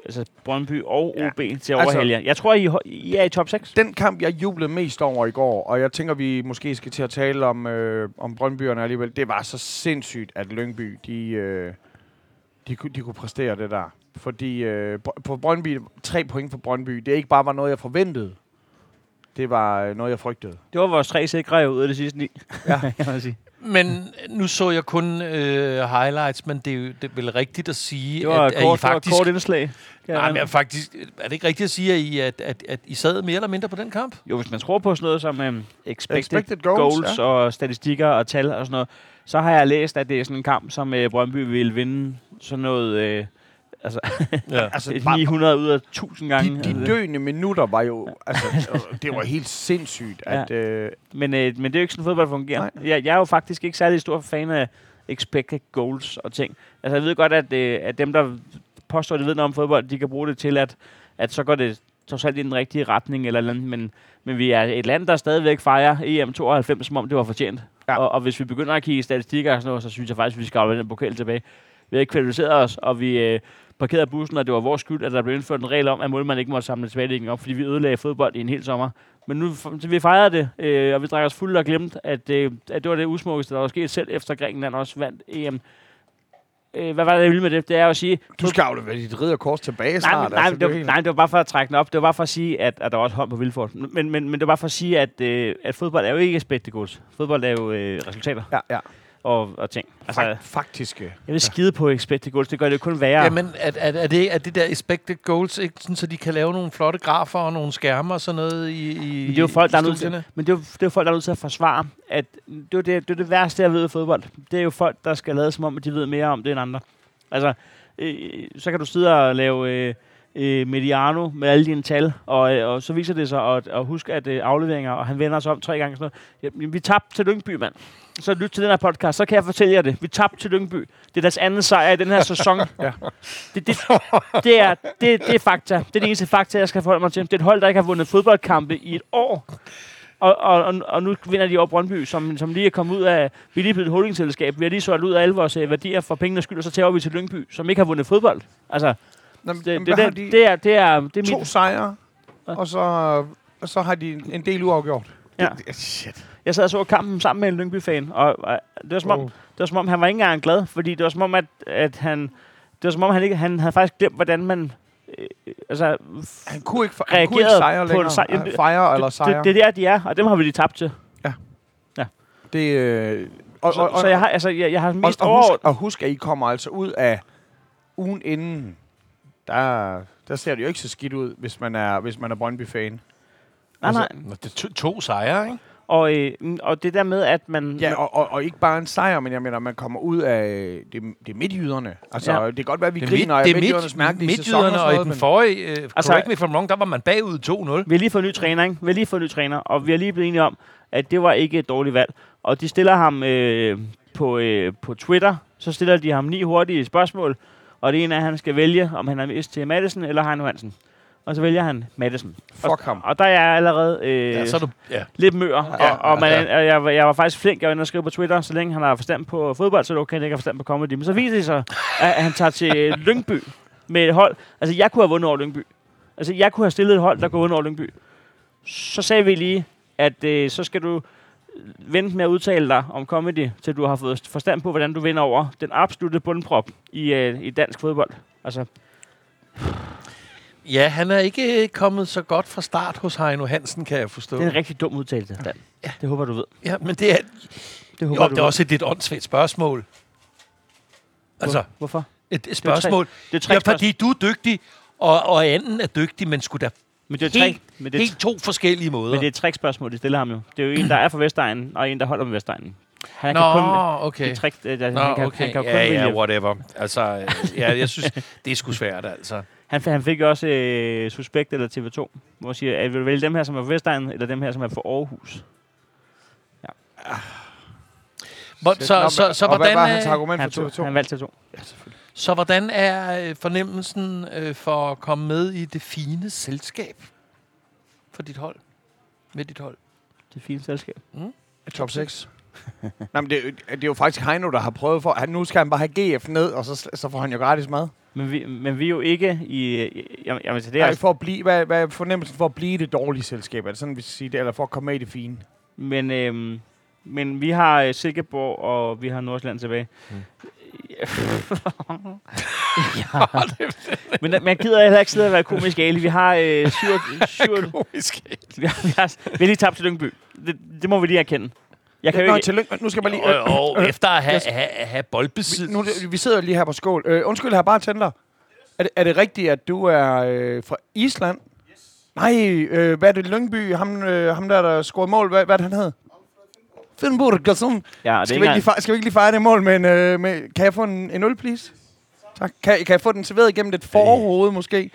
altså Brøndby og Ja. OB til at Altså-. Jeg tror, I, I er i top 6. Den kamp, jeg jublede mest over i går, og jeg tænker, vi måske skal til at tale om, øh, om Brøndbyerne alligevel, det var så sindssygt, at Lyngby, de, øh, de, kunne- de kunne præstere det der. Fordi øh, på Brøndby, tre point for Brøndby, det ikke bare var noget, jeg forventede. Det var øh, noget, jeg frygtede. Det var vores tre sikre ud af det sidste ni. Ja. man sige. Men nu så jeg kun øh, highlights, men det er, jo, det er vel rigtigt at sige, Det var at, et at I kort, faktisk... kort indslag. Kan Nej, men faktisk, er det ikke rigtigt at sige, at I, at, at, at I sad mere eller mindre på den kamp? Jo, hvis man tror på sådan noget som um, expected, Expected goals, goals, goals og statistikker og tal og sådan noget, så har jeg læst, at det er sådan en kamp, som uh, Brøndby vil vinde sådan noget... Uh, altså, Ja. Altså, bare, 900 ud af 1000 gange. de, altså, de døende minutter var jo, altså, det var helt sindssygt, at... Øh, Men, øh, men det er jo ikke sådan, fodbold fungerer. Jeg, jeg er jo faktisk ikke særlig stor fan af expected goals og ting. Altså, jeg ved godt, at, øh, at dem, der påstår, at de ved noget om fodbold, de kan bruge det til, at, at så går det trods alt i den rigtige retning, eller, eller andet. Men, men vi er et land, der stadigvæk fejrer EM 92, som om det var fortjent. Ja. Ja. Og, og hvis vi begynder at kigge i statistikker og sådan noget, så synes jeg faktisk, at vi skal aflevere den pokal tilbage. Vi har ikke kvalificeret os, og vi øh, parkerede bussen, og det var vores skyld, at der blev indført en regel om, at målmanden ikke måtte samle tilbagelægning op, fordi vi ødelagde fodbold i en hel sommer. Men nu f- vi fejrede det, øh, og vi drak os fuldt og glemt, at, øh, at det var det usmukkeste, der var sket selv efter Grækenland også vandt EM. Øh, hvad var det, jeg ville med det? Det er jo at sige... du skal aflevere dit ridderkors tilbage Nej, snart. men, nej, altså, det var, nej, det var bare for at trække den op. Det var bare for at sige, at, at der var også hånd på Vilfort. Men, men, men det var bare for at sige, at, øh, at fodbold er jo ikke spectacles. Fodbold er jo øh, resultater Ja, ja. Og, og ting. Altså, Fak- faktiske. jeg vil skide på expected goals. Det gør det jo kun værre. Ja, men er, er, er, det, er det der expected goals, ikke sådan, så de kan lave nogle flotte grafer og nogle skærme og sådan noget i, i Men det er jo folk, der er nødt til, men det er, jo, det er jo folk, der er nødt til at forsvare, at det er, det, det er det værste, jeg ved i fodbold. Det er jo folk, der skal lade som om, at de ved mere om det end andre. Altså, øh, så kan du sidde og lave øh, øh, Mediano med alle dine tal, og, øh, og så viser det sig, og, og husk at øh, afleveringer, og han vender sig om tre gange. Sådan noget. Jamen, vi tabte til Lyngby, mand. Så lyt til den her podcast, så kan jeg fortælle jer det. Vi tabte til Lyngby. Det er deres anden sejr i den her sæson. Ja. det, det, det, er, det, det er fakta. Det er det eneste fakta, jeg skal forholde mig til. Det er et hold, der ikke har vundet fodboldkampe i et år. Og, og, og, nu vinder de over Brøndby, som, som lige er kommet ud af... Vi er lige blevet et holdingselskab. Vi har lige solgt ud af alle vores øh, værdier for pengenes skyld, og så tager vi til Lyngby, som ikke har vundet fodbold. Altså, Nå, det, men det, det, de? det, er, det er, det er to mit... sejre, Ja. og så, og så har de en del uafgjort. Ja. Det, det, shit. Jeg sad og så kampen sammen med en Lyngby-fan, og, og det, var som om, Oh. det var som om, han var ikke engang glad, fordi det var som om, at, at han... Det var som om, han, ikke, han havde faktisk glemt, hvordan man... Øh, altså, Han kunne ikke, han kunne ikke sejre på en længere. sejr. Jamen, Fejre eller det, sejre. det, det er der, de er, og dem har vi lige tabt til. Det, øh, og, Så, og, og, så jeg har, altså, jeg, jeg har og, mest og, overordnet... husk, og husk, at I kommer altså ud af ugen inden der, der ser det jo ikke så skidt ud, hvis man er, hvis man er Brøndby-fan. Nej, nej. Nå, Det er to, to sejre, ikke? Og, øh, mm, og det der med, at man... Ja, og, og, og ikke bare en sejr, men jeg mener, man kommer ud af det, det er midtjyderne. Altså, Ja. det kan godt være, at vi Det er, griner af det er midtjydernes midt, mærkelige sæson midtjyderne, og i den noget, forrige, uh, Altså- correct me if I'm wrong, der var man bagud 2-0. Vi har lige fået en ny træner, ikke? Vi har lige fået en ny træner, og vi har lige blevet enige om, at det var ikke et dårligt valg. Og de stiller ham øh, på, øh, på Twitter, så stiller de ham ni hurtige spørgsmål, og det ene er, at han skal vælge, om han er mest til Madison eller Heino Hansen. Og så vælger han Madison. Fuck og, ham. Og der er jeg allerede øh, Ja, så er du, ja. lidt mør, og, Ja, og, man, ja. og jeg, var- jeg var faktisk flink, jeg var inde og skrive på Twitter, så længe han har forstand på fodbold, så er det okay, at han ikke har forstand på comedy. Men så viser det sig, at han tager til Lyngby med et hold. Altså, jeg kunne have vundet over Lyngby. Altså, jeg kunne have stillet et hold, der kunne have vundet over Lyngby. Så sagde vi lige, at øh, så skal du vente med at udtale dig om comedy, til du har fået forstand på, hvordan du vinder over den absolute bundprop i, øh, i dansk fodbold. Altså, ja, han er ikke kommet så godt fra start hos Heino Hansen, kan jeg forstå. det er en rigtig dum udtalelse, Dan. Ja. Det håber du ved. Ja, men det er, Det håber jo, du det er ved. også et lidt åndssvagt spørgsmål. Altså, Hvorfor? et, et spørgsmål. Det er tre Ja, spørgsmål. fordi du er dygtig, og, og anden er dygtig, men skulle da Men det er helt, tre, men det er helt to forskellige måder. Men det er et trickspørgsmål, de stiller ham jo. Det er jo en, der er fra Vestegnen, og en, der holder med Vestegnen. Han Nå, kan kun, okay. det trick, der, Nå, han, kan, okay. han kan jo kun ja, ja, vælge. whatever. Altså, øh, ja, jeg synes, det er sgu svært, altså. Han, han fik også øh, Suspekt eller TV2, hvor siger, at vil du vælge dem her, som er fra Vestegnen, eller dem her, som er fra Aarhus? Hvor, så, så, så, og hvad hvordan, var hans øh, argument Han, for tog, TV2? han valgte TV2. så hvordan er øh, fornemmelsen øh, for at komme med i det fine selskab for dit hold? Med dit hold? Det fine selskab. Top 6. Nej, men det, er jo- det er jo faktisk Heino, der har prøvet for... Han, nu skal han bare have GF ned, og så, så får han jo gratis mad. Men vi, men vi er jo ikke i... Jamen, jamen, så det er, Nej, altså, for at blive, hvad, hvad er fornemmelsen for at blive det dårlige selskab? Er det sådan, vi skal sige det? Eller for at komme med i det fine? men, øhm, men vi har øh, Silkeborg, og vi har Nordsjælland tilbage. Mm. Ja. men, jeg gider heller ikke sidde og være komisk ali. Vi har øh, syv, syv, Komisk. vi, har, vi, har, vi har lige tabt til Lyngby. Det, det må vi lige erkende. Jeg kan jo Nå, ikke... tillykke. Nu skal bare lige... Og, og efter at have, have, have boldbesiddelse. Vi, nu, vi sidder lige her på skål. Øh, undskyld her, bare tænder. Er det, er det rigtigt, at du er øh, fra Island? Yes. Nej, øh, hvad er det? Lyngby? Ham, øh, ham der, der scorede mål. Hvad, hvad er det, han hed? Finnburg. Ja, det Skal vi, ikke lige fejre, skal vi ikke lige fejre det mål med en... Øh, med, kan jeg få en, en øl, please? Tak. Kan, kan jeg få den serveret igennem et forhoved, måske?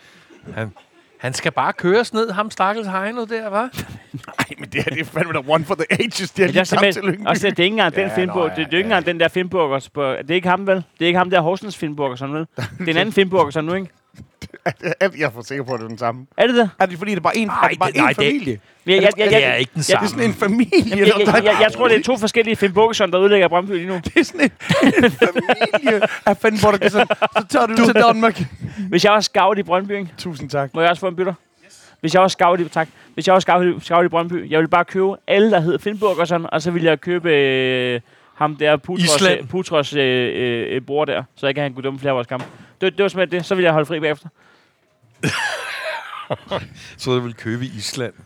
Han skal bare køres ned, ham stakkels Heino der, hva'? Nej, men det her det er fandme der one for the ages. De har er lige tabt til Lyngby. også, det er ikke engang den Ja, Finnburg. det, ja, det er ikke engang den der Finnburger. Det er ikke ham, vel? Det er ikke ham der Horsens Finnburger, sådan vel? Det er en anden Finnburger, sådan nu, ikke? Jeg er for sikker på, at det er den samme. Er det det? Er det fordi, det er bare en, Nej, er det bare det- nej, en det- familie? Jeg, jeg, jeg, Det jeg, er ikke den Ja, Det er samme. sådan en familie. jeg, jeg, der- jeg, jeg, jeg tror, det er to forskellige Finnburgerson, der udlægger Brøndby lige nu. Det er sådan en, en familie af Finnburg. Så, så tager du til Danmark. Hvis jeg var scout i Brøndby, ikke? Tusind tak. må jeg også få en bytter? Hvis jeg var scout i, tak. Hvis jeg var scout, i- scout i Brøndby, jeg ville bare købe alle, der hed Finnburgerson, og så ville jeg købe øh, ham der Putros, Island. øh, Putros øh, øh, bror der, så jeg kan han kunne dømme flere af vores kampe. Det, det var simpelthen det. Så ville jeg holde fri bagefter. Så jeg vil købe i Island.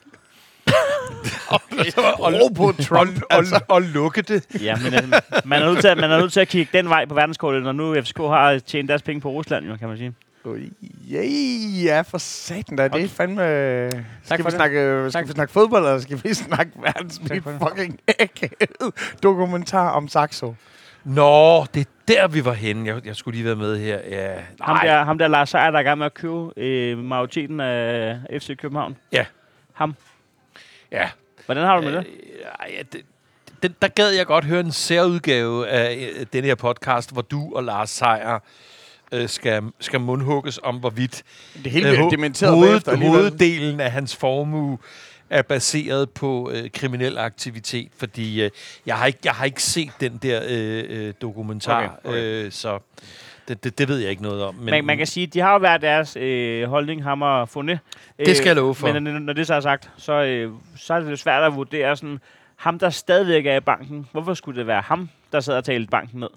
Og ro på Trump. Og, Altså. og lukke det. Ja, men øh, man, er nødt til, at- man er nødt til at kigge den vej på verdenskortet, når nu FCK har tjent deres penge på Rusland, jo, kan man sige. Ja, ja, for satan da. Det er fandme... Skal, for vi det. snakke, skal Tak. vi snakke fodbold, eller skal vi snakke verdens Tak det. fucking akavet dokumentar om Saxo? Nå, det er der, vi var henne. Jeg, jeg skulle lige være med her. Ja, Ham der, ham der Lars Seier, der er i gang med at købe øh, majoriteten af FC København. Ja. Ham. Ja. Hvordan har du med det? Øh, ej, ja, det, den, der gad jeg godt høre en særudgave af øh, den her podcast, hvor du og Lars Seier øh, skal, skal mundhugges om, hvorvidt Det hele øh, dementeret hoved, hoveddelen af hans formue er baseret på øh, kriminel aktivitet, fordi øh, jeg, har ikke, jeg har ikke set den der øh, øh, dokumentar, Okay, okay. Øh, så det, det, det ved jeg ikke noget om. Men, man, man kan sige, at de har jo været deres øh, holdning, ham og fundet. Det skal jeg love for. Men når- når det så er sagt, så, øh, så er det svært at vurdere sådan, ham der stadigvæk er i banken, hvorfor skulle det være ham, der sad og talte banken ned?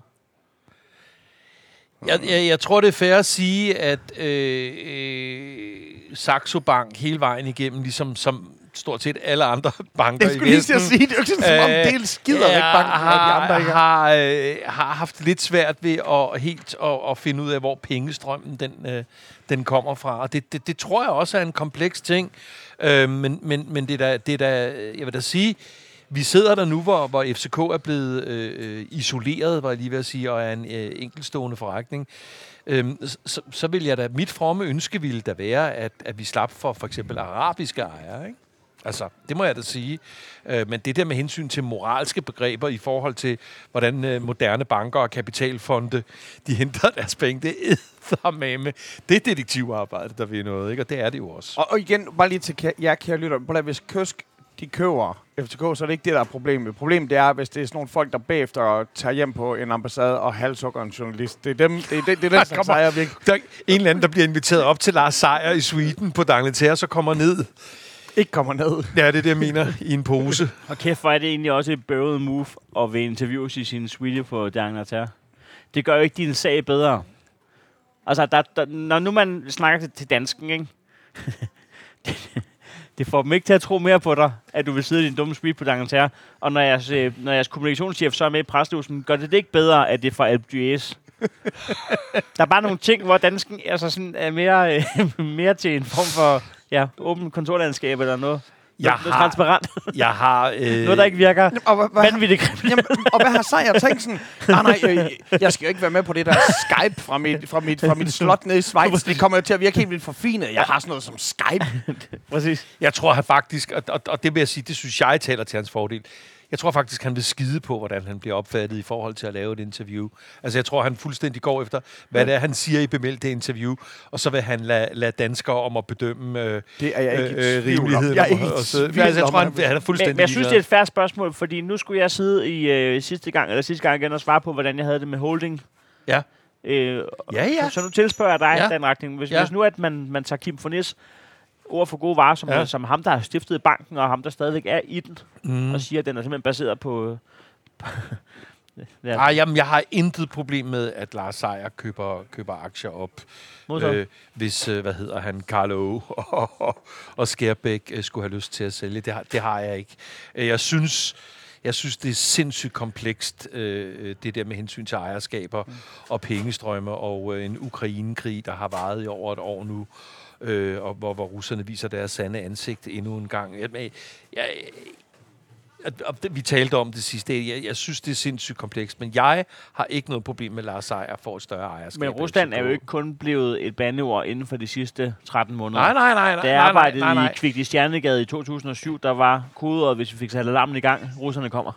Jeg, jeg, jeg tror, det er fair at sige, at øh, øh, Saxo Bank hele vejen igennem, ligesom som, stort set alle andre banker Jeg i skulle lige til Vesten. at sige, det er jo ikke sådan, som om Øh, det skider væk ja, banken, og de andre ikke har. har, øh, har haft lidt svært ved at helt at, at finde ud af, hvor pengestrømmen den, øh, den kommer fra. Og det, det, det tror jeg også er en kompleks ting. Øh, men, men, men det er da, det er da, jeg vil da sige, vi sidder der nu, hvor, hvor FCK er blevet øh, øh, isoleret, var jeg lige ved at sige, og er en øh, enkelstående forretning. Øhm, så, så vil jeg da, mit fromme ønske ville da være, at, at vi slap for for eksempel arabiske ejere, ikke? Altså, det må jeg da sige. Øh, men det der med hensyn til moralske begreber i forhold til, hvordan øh, moderne banker og kapitalfonde, de henter deres penge, det er med. Det er detektivarbejde, der vil noget, ikke? Og det er det jo også. Og, og igen, bare lige til jer kære lytter. Hvis Køsk de køber FCK, så er det ikke det, der er problemet. Problemet det er, hvis det er sådan nogle folk, der bagefter tager hjem på en ambassade og halshugger en journalist. Det er dem, det er, det, det er den Der slags ejer, vi ikke, Der er en eller anden, der bliver inviteret op til Lars Seier i Sweden på D'Angleterre, så kommer ned. ikke kommer ned. Ja, det er det, jeg mener, i en pose. Og kæft, hvor er det egentlig også et bøvet move at vil interviews i sin suite på D'Angleterre. Det gør jo ikke din sag bedre. Altså, der, der, når nu man snakker til, til dansken, ikke? det, det får dem ikke til at tro mere på dig, at du vil sidde i din dumme suite på D'Angleterre. Og når jeres, øh, når jeres kommunikationschef så er med i preslusen, gør det det ikke bedre, at det er fra Alp d'Huez? der er bare nogle ting, hvor dansken altså sådan er mere, øh, mere til en form for ja, åben kontorlandskab eller noget. Jeg har- transparent. Jeg har... Øh, noget, der ikke virker Og, hvad, hvad, vanvittigt grimt. Jamen, og hvad har Sejr tænkt sådan? Nej, nej, øh, jeg skal jo ikke være med på det der Skype fra mit, fra mit, fra mit slot nede i Schweiz. Det kommer jo til at virke helt vildt forfinet. Jeg har sådan noget som Skype. Præcis. Jeg tror han faktisk, og, og, og det vil jeg sige, det synes jeg taler til hans fordel. Jeg tror faktisk, han vil skide på, hvordan han bliver opfattet i forhold til at lave et interview. Altså, jeg tror, han fuldstændig går efter, hvad det er, han siger i bemeldte interview, og så vil han lade, lade danskere om at bedømme øh, Det er jeg ikke øh, om. rimeligheden. Jeg er ikke og- så- altså, jeg tror, han, han- er fuldstændig Men, men jeg synes, det er et færre spørgsmål, fordi nu skulle jeg sidde i øh, sidste gang, eller sidste gang igen, og svare på, hvordan jeg havde det med holding. Ja. Øh, Ja, ja. Så, så nu tilspørger jeg dig Ja. den retning. Hvis, ja. hvis nu, at man, man tager Kim Fornis ord for gode varer, som, Ja. som ham, der har stiftet banken, og ham, der stadigvæk er i den, Mm. og siger, at den er simpelthen baseret på... ja, Ej, jamen, jeg har intet problem med, at Lars Seier køber, køber aktier op. Øh, hvis, øh, hvad hedder han, Carlo og, og, og Skærbæk øh, skulle have lyst til at sælge. Det har, det har jeg ikke. Øh, Jeg synes, jeg synes, det er sindssygt komplekst, øh, det der med hensyn til ejerskaber mm. og pengestrømme og øh, en Ukraine-krig, der har varet i over et år nu, øh, og hvor, hvor russerne viser deres sande ansigt endnu en gang. Jeg, jeg, jeg, det- vi talte om det sidste. Jeg, jeg synes, det er sindssygt komplekst, men jeg har ikke noget problem med, Lars Seier får et større ejerskab. Men Rusland er jo ikke kun blevet et bandeord inden for de sidste 13 måneder. Nej, nej, nej. nej Da jeg nej, arbejdede nej, nej, i Kvikt i Stjernegade i 2007, der var kodeordet, hvis vi fik sat alarmen i gang, russerne kommer.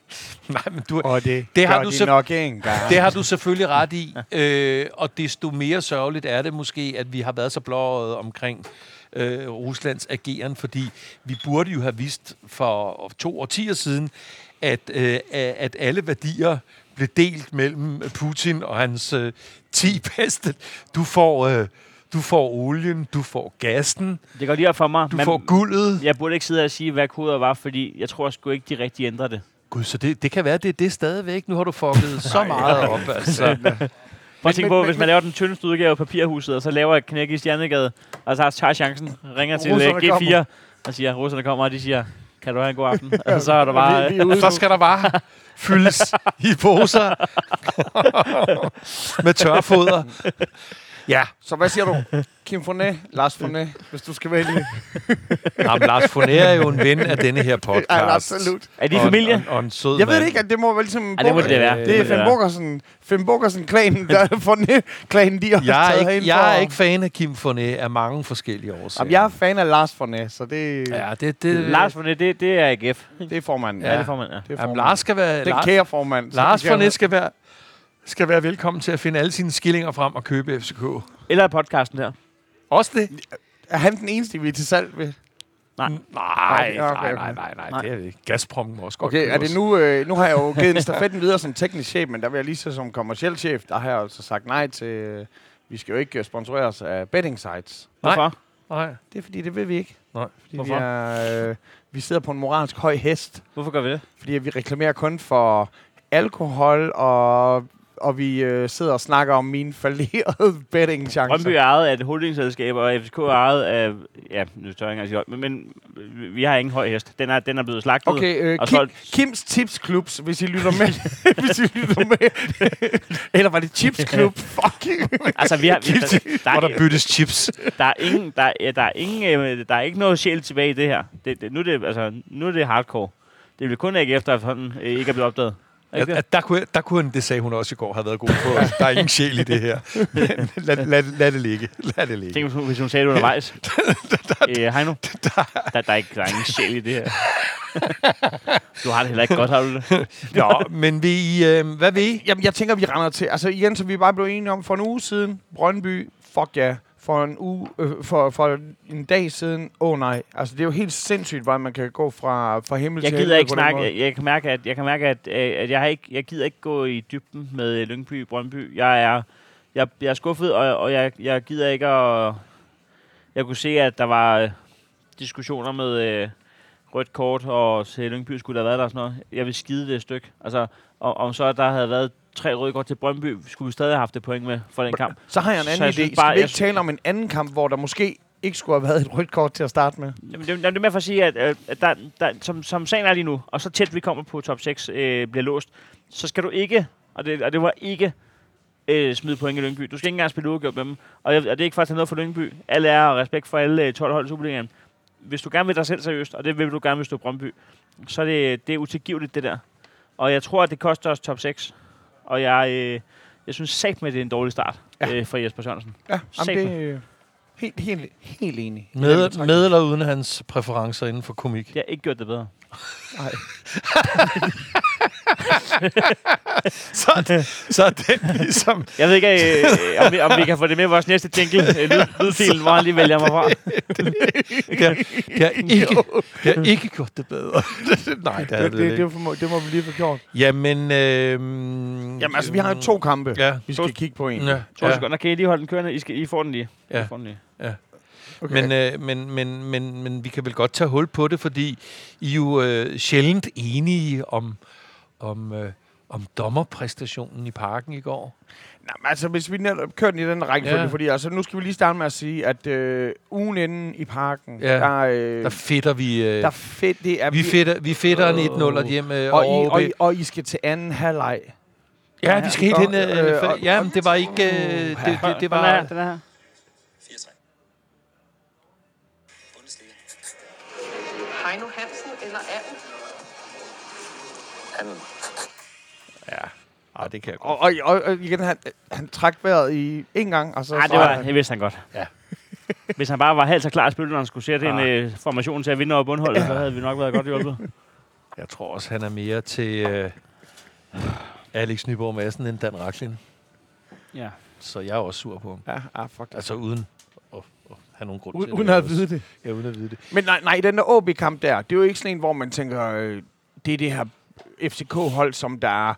nej, men du, Og det, Det har du de nok en gang. det har du selvfølgelig ret i, øh, og desto mere sørgeligt er det måske, at vi har været så blåret omkring øh, Ruslands ageren, fordi vi burde jo have vidst for to årtier siden, at, øh, at alle værdier blev delt mellem Putin og hans øh, 10 bedste. Du får, øh, du får olien, du får gassen, Det går lige op for mig. du men får guldet. Jeg burde ikke sidde og sige, hvad koder var, fordi jeg tror sgu ikke, de rigtig ændrer det. Gud, så det, det kan være, det er det stadigvæk. Nu har du fucket så meget op, altså. Prøv at tænke på, men- hvis man laver den tyndeste udgave af papirhuset, og så laver et knæk i Stjernegade, og så tager chancen, ringer til Russerne uh, G4, kommer. og siger, russerne kommer, og de siger, kan du have en god aften? og så er der bare... Vi- Så skal der bare fyldes i poser med tørfoder. Ja, Så hvad siger du? Kim Fournet, Lars Fournet, hvis du skal vælge. Jamen, Lars Fournet er jo en ven af denne her podcast. Ja, absolut. Er de Og familie? Og, en- og en sød Jeg ved mand. det ikke, at det må vel ligesom... Ja, det må det være. Det Det er Finn være. Bukkersen. Finn Bukkersen-klanen, der er Fournet-klanen, de har Jeg er, taget ikke, jeg for- er ikke fan af Kim Fournet af mange forskellige årsager. Jamen, jeg er fan af Lars Fournet, så det, Ja, det, det, Lars Fournet, det, det er AGF. det er formanden. Ja, det får man, ja. Det er Jamen, formanden. Lars skal være... Den kære formand. Lars Fournet skal være, skal være velkommen til at finde alle sine skillinger frem og købe FCK. Eller podcasten her. Også det? Er han den eneste, vi er til salg ved? Nej. Nej, Okay, okay, nej, nej, nej, nej, Nej. det er det ikke. Gazprom må også godt Okay, er det nu, øh, nu har jeg jo givet en stafetten videre som teknisk chef, men der vil jeg lige så som kommerciel chef, der har jeg altså sagt nej til, øh, vi skal jo ikke øh, sponsoreres af betting sites. Nej. Hvorfor? Nej. Det er fordi, det vil vi ikke. Nej. Fordi Hvorfor? Vi, er, øh, vi sidder på en moralsk høj hest, Hvorfor gør vi det? fordi vi reklamerer kun for alkohol og, og vi øh, sidder og snakker om mine fallerede betting-chancer. Brøndby er ejet af et holdingselskab, og FCK er ejet af... Ja, nu tør jeg ikke engang sige men, men vi har ingen høj hest. Den er, den er blevet slagtet. Okay, øh, og Kim, solgt. Kims Tips Clubs, hvis I lytter med. hvis I lytter med. Eller var det Chips Club? Fuck. Altså, vi har, vi, der, Hvor der, der byttes chips. der, er ingen, der, ja, der, er ingen, øh, der er ikke noget sjæl tilbage i det her. Det, det, nu, er det, altså, nu er det hardcore. Det vil kun ikke efter, at hånden øh, ikke er blevet opdaget. At, at der, kunne, der kunne, det sagde hun også i går, have været god på. Der er ingen sjæl i det her. Lad, lad, lad det ligge. Lad det ligge. Tænk, hvis hun, hvis hun sagde det undervejs. øh, Heino, der, der, er ikke, der er ingen sjæl i det her. du har det heller ikke godt, har du det? Nå, men vi, øh, hvad vil I? Jamen, jeg tænker, vi render til. Altså igen, som vi bare blev enige om for en uge siden. Brøndby, fuck ja. Yeah. For en uge, øh, for, for en dag siden, åh oh, nej. Altså, det er jo helt sindssygt, hvordan man kan gå fra, fra himmel Jeg til gider ikke snakke. Jeg, kan mærke, at jeg kan mærke, at, øh, at jeg har ikke, jeg gider ikke gå i dybden med Lyngby Brøndby. Jeg er, jeg, jeg er skuffet, og, og jeg, jeg gider ikke at... Jeg kunne se, at der var øh, diskussioner med øh, rødt kort, og til Lyngby skulle der have været der og sådan noget. Jeg vil skide det et stykke. Altså, om, om så der havde været tre røde kort til Brøndby, skulle vi stadig have haft det point med for den kamp. Så har jeg en anden jeg idé. synes Skal bare- vi ikke tale om en anden kamp, hvor der måske ikke skulle have været et rødt kort til at starte med? Jamen, det, det er med for at sige, at, øh, at der, der, som, som sagen er lige nu, og så tæt vi kommer på top 6 øh, bliver låst, så skal du ikke, og det, og det var ikke øh, smide point i Lyngby. Du skal ikke engang spille uafgjort med dem. Og, jeg, og det er ikke tage noget for Lyngby. Alle er og respekt for alle øh, 12 hold i Superligaen. Hvis du gerne vil dig selv seriøst, og det vil du gerne, hvis du er Brøndby, så er det, det er utilgiveligt, det der. Og jeg tror, at det koster os top 6. Og jeg, øh, jeg synes sagt med, at det er en dårlig start Ja. øh, for Jesper Sørensen. Ja, jamen, det er helt, helt, helt enig. Med, med eller uden hans præferencer inden for komik? Det har ikke gjort det bedre. Nej. Så, så den ligesom... Jeg ved ikke, øh, om, vi, om vi kan få det med i vores næste jingle, øh, lyd, lydfilen, hvor han lige vælger mig fra. Det har, det har, ikke, det har ikke gjort det bedre. Nej, det er Det, det, det, ikke. det, må, det må vi lige få gjort. Jamen, øh, Jamen altså, vi har jo to kampe, Ja. vi skal kigge på en. Ja, To ja. sekunder. Kan I lige holde den kørende? I, skal, I får den lige. Ja. I får den lige. Okay. Men, øh, men, men, men, men vi kan vel godt tage hul på det, fordi I er jo øh, sjældent enige om, om, øh, om dommerpræstationen i parken i går. Nå, men altså, hvis vi netop kører den i den rækkefølge, Ja. ja. fordi altså, nu skal vi lige starte med at sige, at øh, ugen inden i parken, Ja. der, øh, Der fedter vi... Øh, der fedt, det er vi fedter, vi fedter en 1-0 hjem øh, og, I, over og, OB. I, og I skal til anden halvleg. Ja, vi skal helt Og- hen. Øh, øh, øh, og- ja, men det var ikke... Øh, det, det, det Den er var... her. Den er her. 4-3. Bundesliga. Heino Hansen eller Anden? Anden. Ja, ah, det kan jeg Og, godt. og, og, og igen, han, han trak vejret i en gang, og så... Nej, det, var, det vidste han godt. Ja. Hvis han bare var halvt så klar at spille, når han skulle sætte en Ah. øh, formation til at vinde over bundholdet, så havde vi nok været godt hjulpet. Jeg tror også, han er mere til øh, Alex Nyborg Madsen end Dan Raklin. Ja. Så jeg er også sur på ham. Ja, ah, fuck. Altså uden have nogen grund Uden, til uden det. at vide det. Ja, uden at vide det. Men nej, nej, den der OB-kamp der, det er jo ikke sådan en, hvor man tænker, øh, det er det her FCK-hold, som der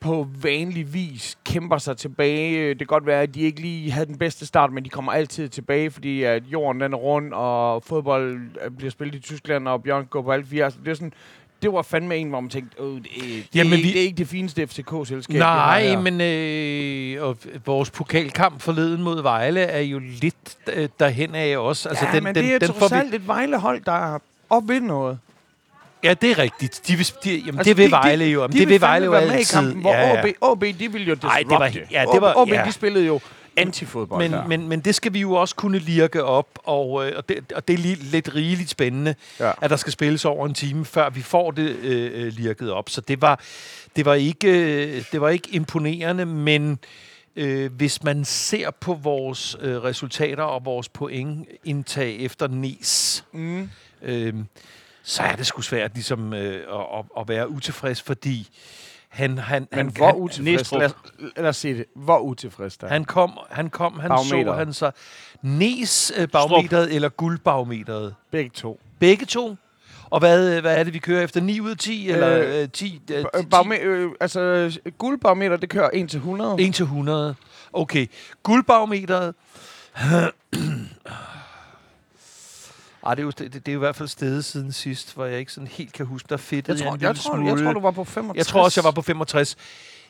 på vanlig vis kæmper sig tilbage. Det kan godt være, at de ikke lige havde den bedste start, men de kommer altid tilbage, fordi at jorden den er rund, og fodbold øh, bliver spillet i Tyskland, og Bjørn går på alle fire. Altså, det er sådan, det var fandme en, hvor man tænkte, øh, det, er- det, Jamen, er, ikke, vi- det er ikke det fineste FCK-selskab. vi Nej, men øh, og vores pokalkamp forleden mod Vejle er jo lidt øh, derhen af også. Altså, ja, den, men det er trods alt et Vejlehold, der er op ved noget. Ja, det er rigtigt. De vil, de, jamen, Altså, det vil de- Vejle jo. Jamen, de det vil Vejle jo være med i kampen, hvor ja, ja. OB, OB, de vil jo disrupte. Ej, det var ja, det var- OB, ja. de spillede jo antifodbold. Men, der. men, men det skal vi jo også kunne lirke op, og, øh, og, det, og det er lige, lidt rigeligt spændende, Ja. ja. at der skal spilles over en time, før vi får det øh, øh, lirket op. Så det var, det var, ikke, øh, det var ikke imponerende, men øh, hvis man ser på vores øh, resultater og vores pointindtag efter NES, Mm. øh, så er det sgu svært ligesom, øh, at, at, være utilfreds, fordi han, han, Men han, hvor han, utilfreds, Næstrup. lad, os- lad os sige det, hvor utilfreds der. han kom, han kom, han så han så Nes øh, barometeret eller guldbarometeret. Begge to. Begge to. Og hvad, øh, hvad er det, vi kører efter? 9 ud af 10? Eller Øh, øh, 10? Øh, Øh, 10 Barome- øh, altså, guldbarometer, det kører 1 til 100. 1 til 100. Okay. Guldbarometeret. Ah, det, er jo, det, det er jo i hvert fald stedet siden sidst, hvor jeg ikke sådan helt kan huske, der fedt. Jeg tror, jeg, tror, jeg tror, du var på 65. Jeg tror også, jeg var på 65.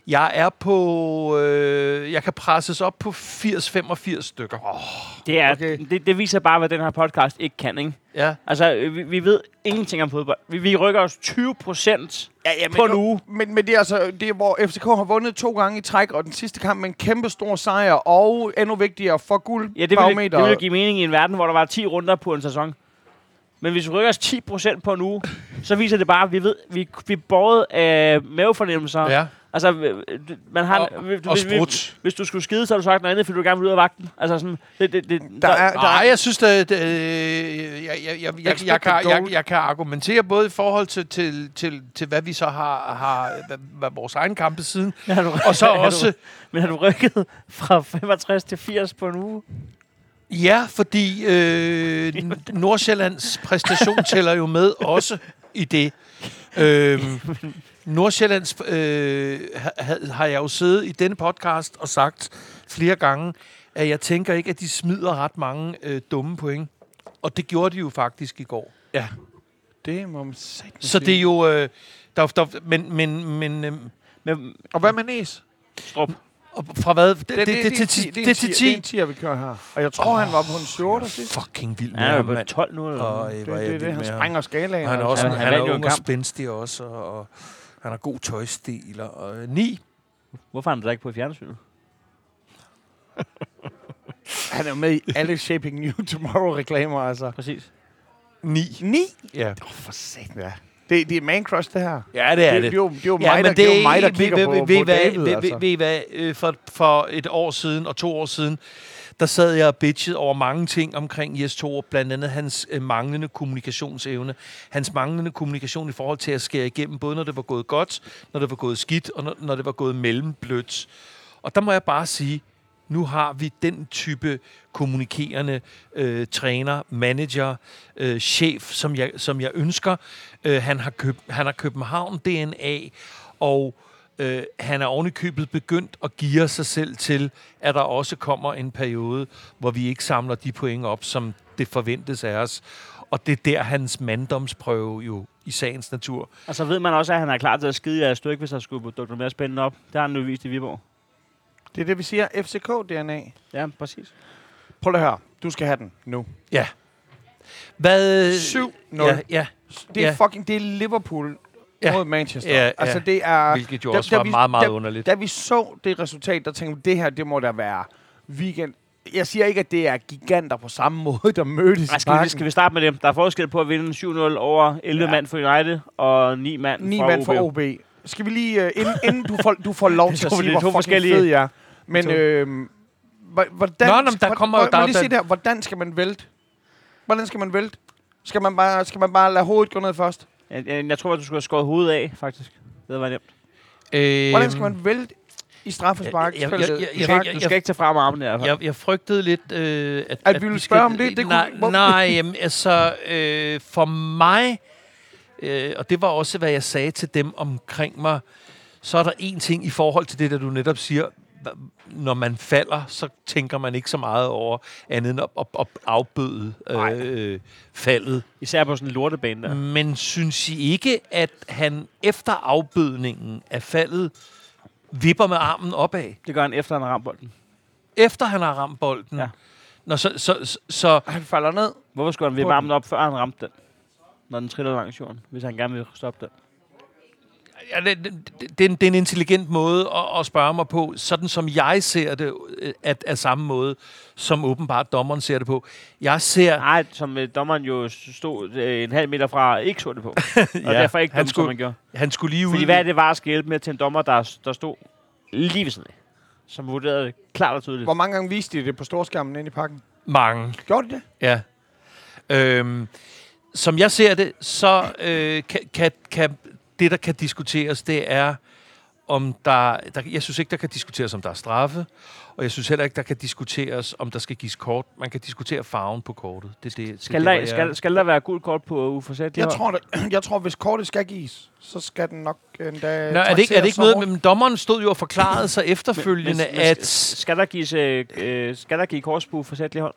Jeg er på... Øh, jeg kan presses op på 80-85 stykker. Oh. Det, er, Okay. det, det viser bare, hvad den her podcast ikke kan, ikke? Ja. Altså, øh, vi, vi ved ingenting om fodbold. Vi, vi rykker os 20 procent Ja, ja, på en uge. Men, men det er altså, det er, hvor FCK har vundet to gange i træk, og den sidste kamp med en kæmpe stor sejr, og endnu vigtigere for guld. Ja, det ville, det ville give mening i en verden, hvor der var 10 runder på en sæson. Men hvis vi rykker os 10 procent på en uge, så viser det bare, at vi ved, vi, vi er båret af mavefornemmelser. ja. Altså, øh, man har... Og- hvis, og hvis, hvis du skulle skide, så har du sagt noget andet, fordi du gerne vil ud af vagten. Altså sådan... Det, det, det, Der er, der Nej, er, jeg synes, at øh, jeg, jeg, jeg, jeg, jeg, kan, jeg, jeg kan argumentere både i forhold til, til, til, til hvad vi så har, har hvad, vores egen kampe siden, har du, og så har du- også... Men har du rykket fra 65 til 80 på en uge? Ja, fordi øh, Nordsjællands præstation tæller jo med også i det. Øhm, Nordsjællands øh, ha, har jeg jo siddet i denne podcast og sagt flere gange, at jeg tænker ikke, at de smider ret mange øh, dumme point. Og det gjorde de jo faktisk i går. ja, det må man satans Så sige. det er jo... Øh, der, der, men men, men øh, Men, Og hvad med Næs? Strup. Og fra hvad? Det, det, det, det, det, ti- det, det, det til Det er 10. en 10, vi kører her. Og jeg tror, han var på en 14 sidst. Fucking vild med Han jo ham, på mand. 12 nu. Eller Og, øh, Det, er det, det, han sprænger skalaen. Og han er altså. også han- han, han er ung og spændstig også, og, og han har god tøjstil. Og, øh, ni. Hvorfor er han da ikke på i fjernsynet? Han er med i alle Shaping New Tomorrow-reklamer, altså. Præcis. Ni. 9? Ja. Oh, for satan, ja. Det, det er man crush, det her. Ja, det er det, det. det, er jo, det er jo Ja, mig, der, det er jo mig, der kigger ved, på, ved, på ved, David, ved, altså. ved, ved, hvad, øh, for, for et år siden og to år siden, der sad jeg og bitchede over mange ting omkring Jes Torup, blandt andet hans øh, manglende kommunikationsevne, hans manglende kommunikation i forhold til at skære igennem, både når det var gået godt, når det var gået skidt, og når, når det var gået mellemblødt. Og der må jeg bare sige, nu har vi den type kommunikerende øh, træner, manager, øh, chef, som jeg, som jeg ønsker. Øh, han, har køb, han har København DNA, og øh, han er ovenikøbet begyndt at give sig selv til, at der også kommer en periode, hvor vi ikke samler de point op, som det forventes af os. Og det er der hans manddomsprøve jo i sagens natur. Og så ved man også, at han er klar til at skide jer et stykke, hvis der skulle dukke noget mere spændende op. Det har han nu vist i Viborg. Det er det, vi siger. FCK-DNA. Ja, præcis. Prøv lige at høre. Du skal have den nu. Ja. Hvad... 7-0. Ja, ja. Det er Ja. fucking det er Liverpool Ja. mod Manchester. Ja, ja. Altså, det er... Hvilket jo da- også da var vi- meget, meget da- underligt. Da vi så det resultat, der tænkte vi, det her, det må da være weekend. Jeg siger ikke, at det er giganter på samme måde, der mødtes Ej, i skal, vi, skal vi starte med dem? Der er forskel på at vinde 7-0 over 11 Ja. mand for United og 9 mand Ni for mand OB. for OB. Skal vi lige, uh, inden, inden du, får, du får lov Det til at sige, hvor fucking forskellige- fed jeg er. Men øh, hvordan... Nå, nå, men der kommer- hvor- der- må jeg lige der- sige det her. Hvordan skal man vælte? Hvordan skal man vælte? Skal man bare, skal man bare lade hovedet gå ned først? Jeg, jeg, jeg tror, at du skulle have skåret hovedet af, faktisk. Det var nemt. Øh, Hvordan skal man vælte i straffespark? Jeg- jeg- jeg- jeg- I jeg-? Du skal ikke tage frem armen der. Jeg, jeg frygtede lidt, øh, at... At vi ville spørge om det? Det kunne- nej, hvor- nej jamen, altså, øh, for mig, øh, og det var også, hvad jeg sagde til dem omkring mig, så er der en ting i forhold til det, der du netop siger, når man falder, så tænker man ikke så meget over andet end at, at, at afbøde øh, faldet. Især på sådan en lortebane der. Men synes I ikke, at han efter afbødningen af faldet vipper med armen opad, Det gør han efter, han har ramt bolden. efter han har ramt bolden? Ja. Nå, så, så, så, så Han falder ned. Hvorfor skulle han vippe armen op, før han ramte den? Når den triller langs jorden, hvis han gerne vil stoppe den. Ja, det, det, det, det, er en, det er en intelligent måde at, at spørge mig på, sådan som jeg ser det, øh, at, af samme måde, som åbenbart dommeren ser det på. Jeg ser... Nej, som øh, dommeren jo stod øh, en halv meter fra, ikke så det på. Og Ja, derfor ikke han som skulle- man gjorde. Han skulle lige ud... Fordi hvad er det var at hjælpe med til en dommer, der, der stod lige ved siden af? Som vurderede det klart og tydeligt. Hvor mange gange viste de det på storskærmen inde i parken? Mange, Gjorde de det? ja. Øhm, som jeg ser det, så øh, kan, kan, kan det, der kan diskuteres, det er, om der, der... Jeg synes ikke, der kan diskuteres, om der er straffe. Og jeg synes heller ikke, der kan diskuteres, om der skal gives kort. Man kan diskutere farven på kortet. Det, det, det, Skal det, der, jeg- skal, skal der være gult kort på uforsætlig Jeg tror, det, jeg tror, hvis kortet skal gives, så skal den nok endda Nå, er det, ikke, er det ikke noget, men dommeren stod jo og forklarede sig efterfølgende, men, men, at... Skal der gives, øh, øh, skal der give kors på uforsætlig hold?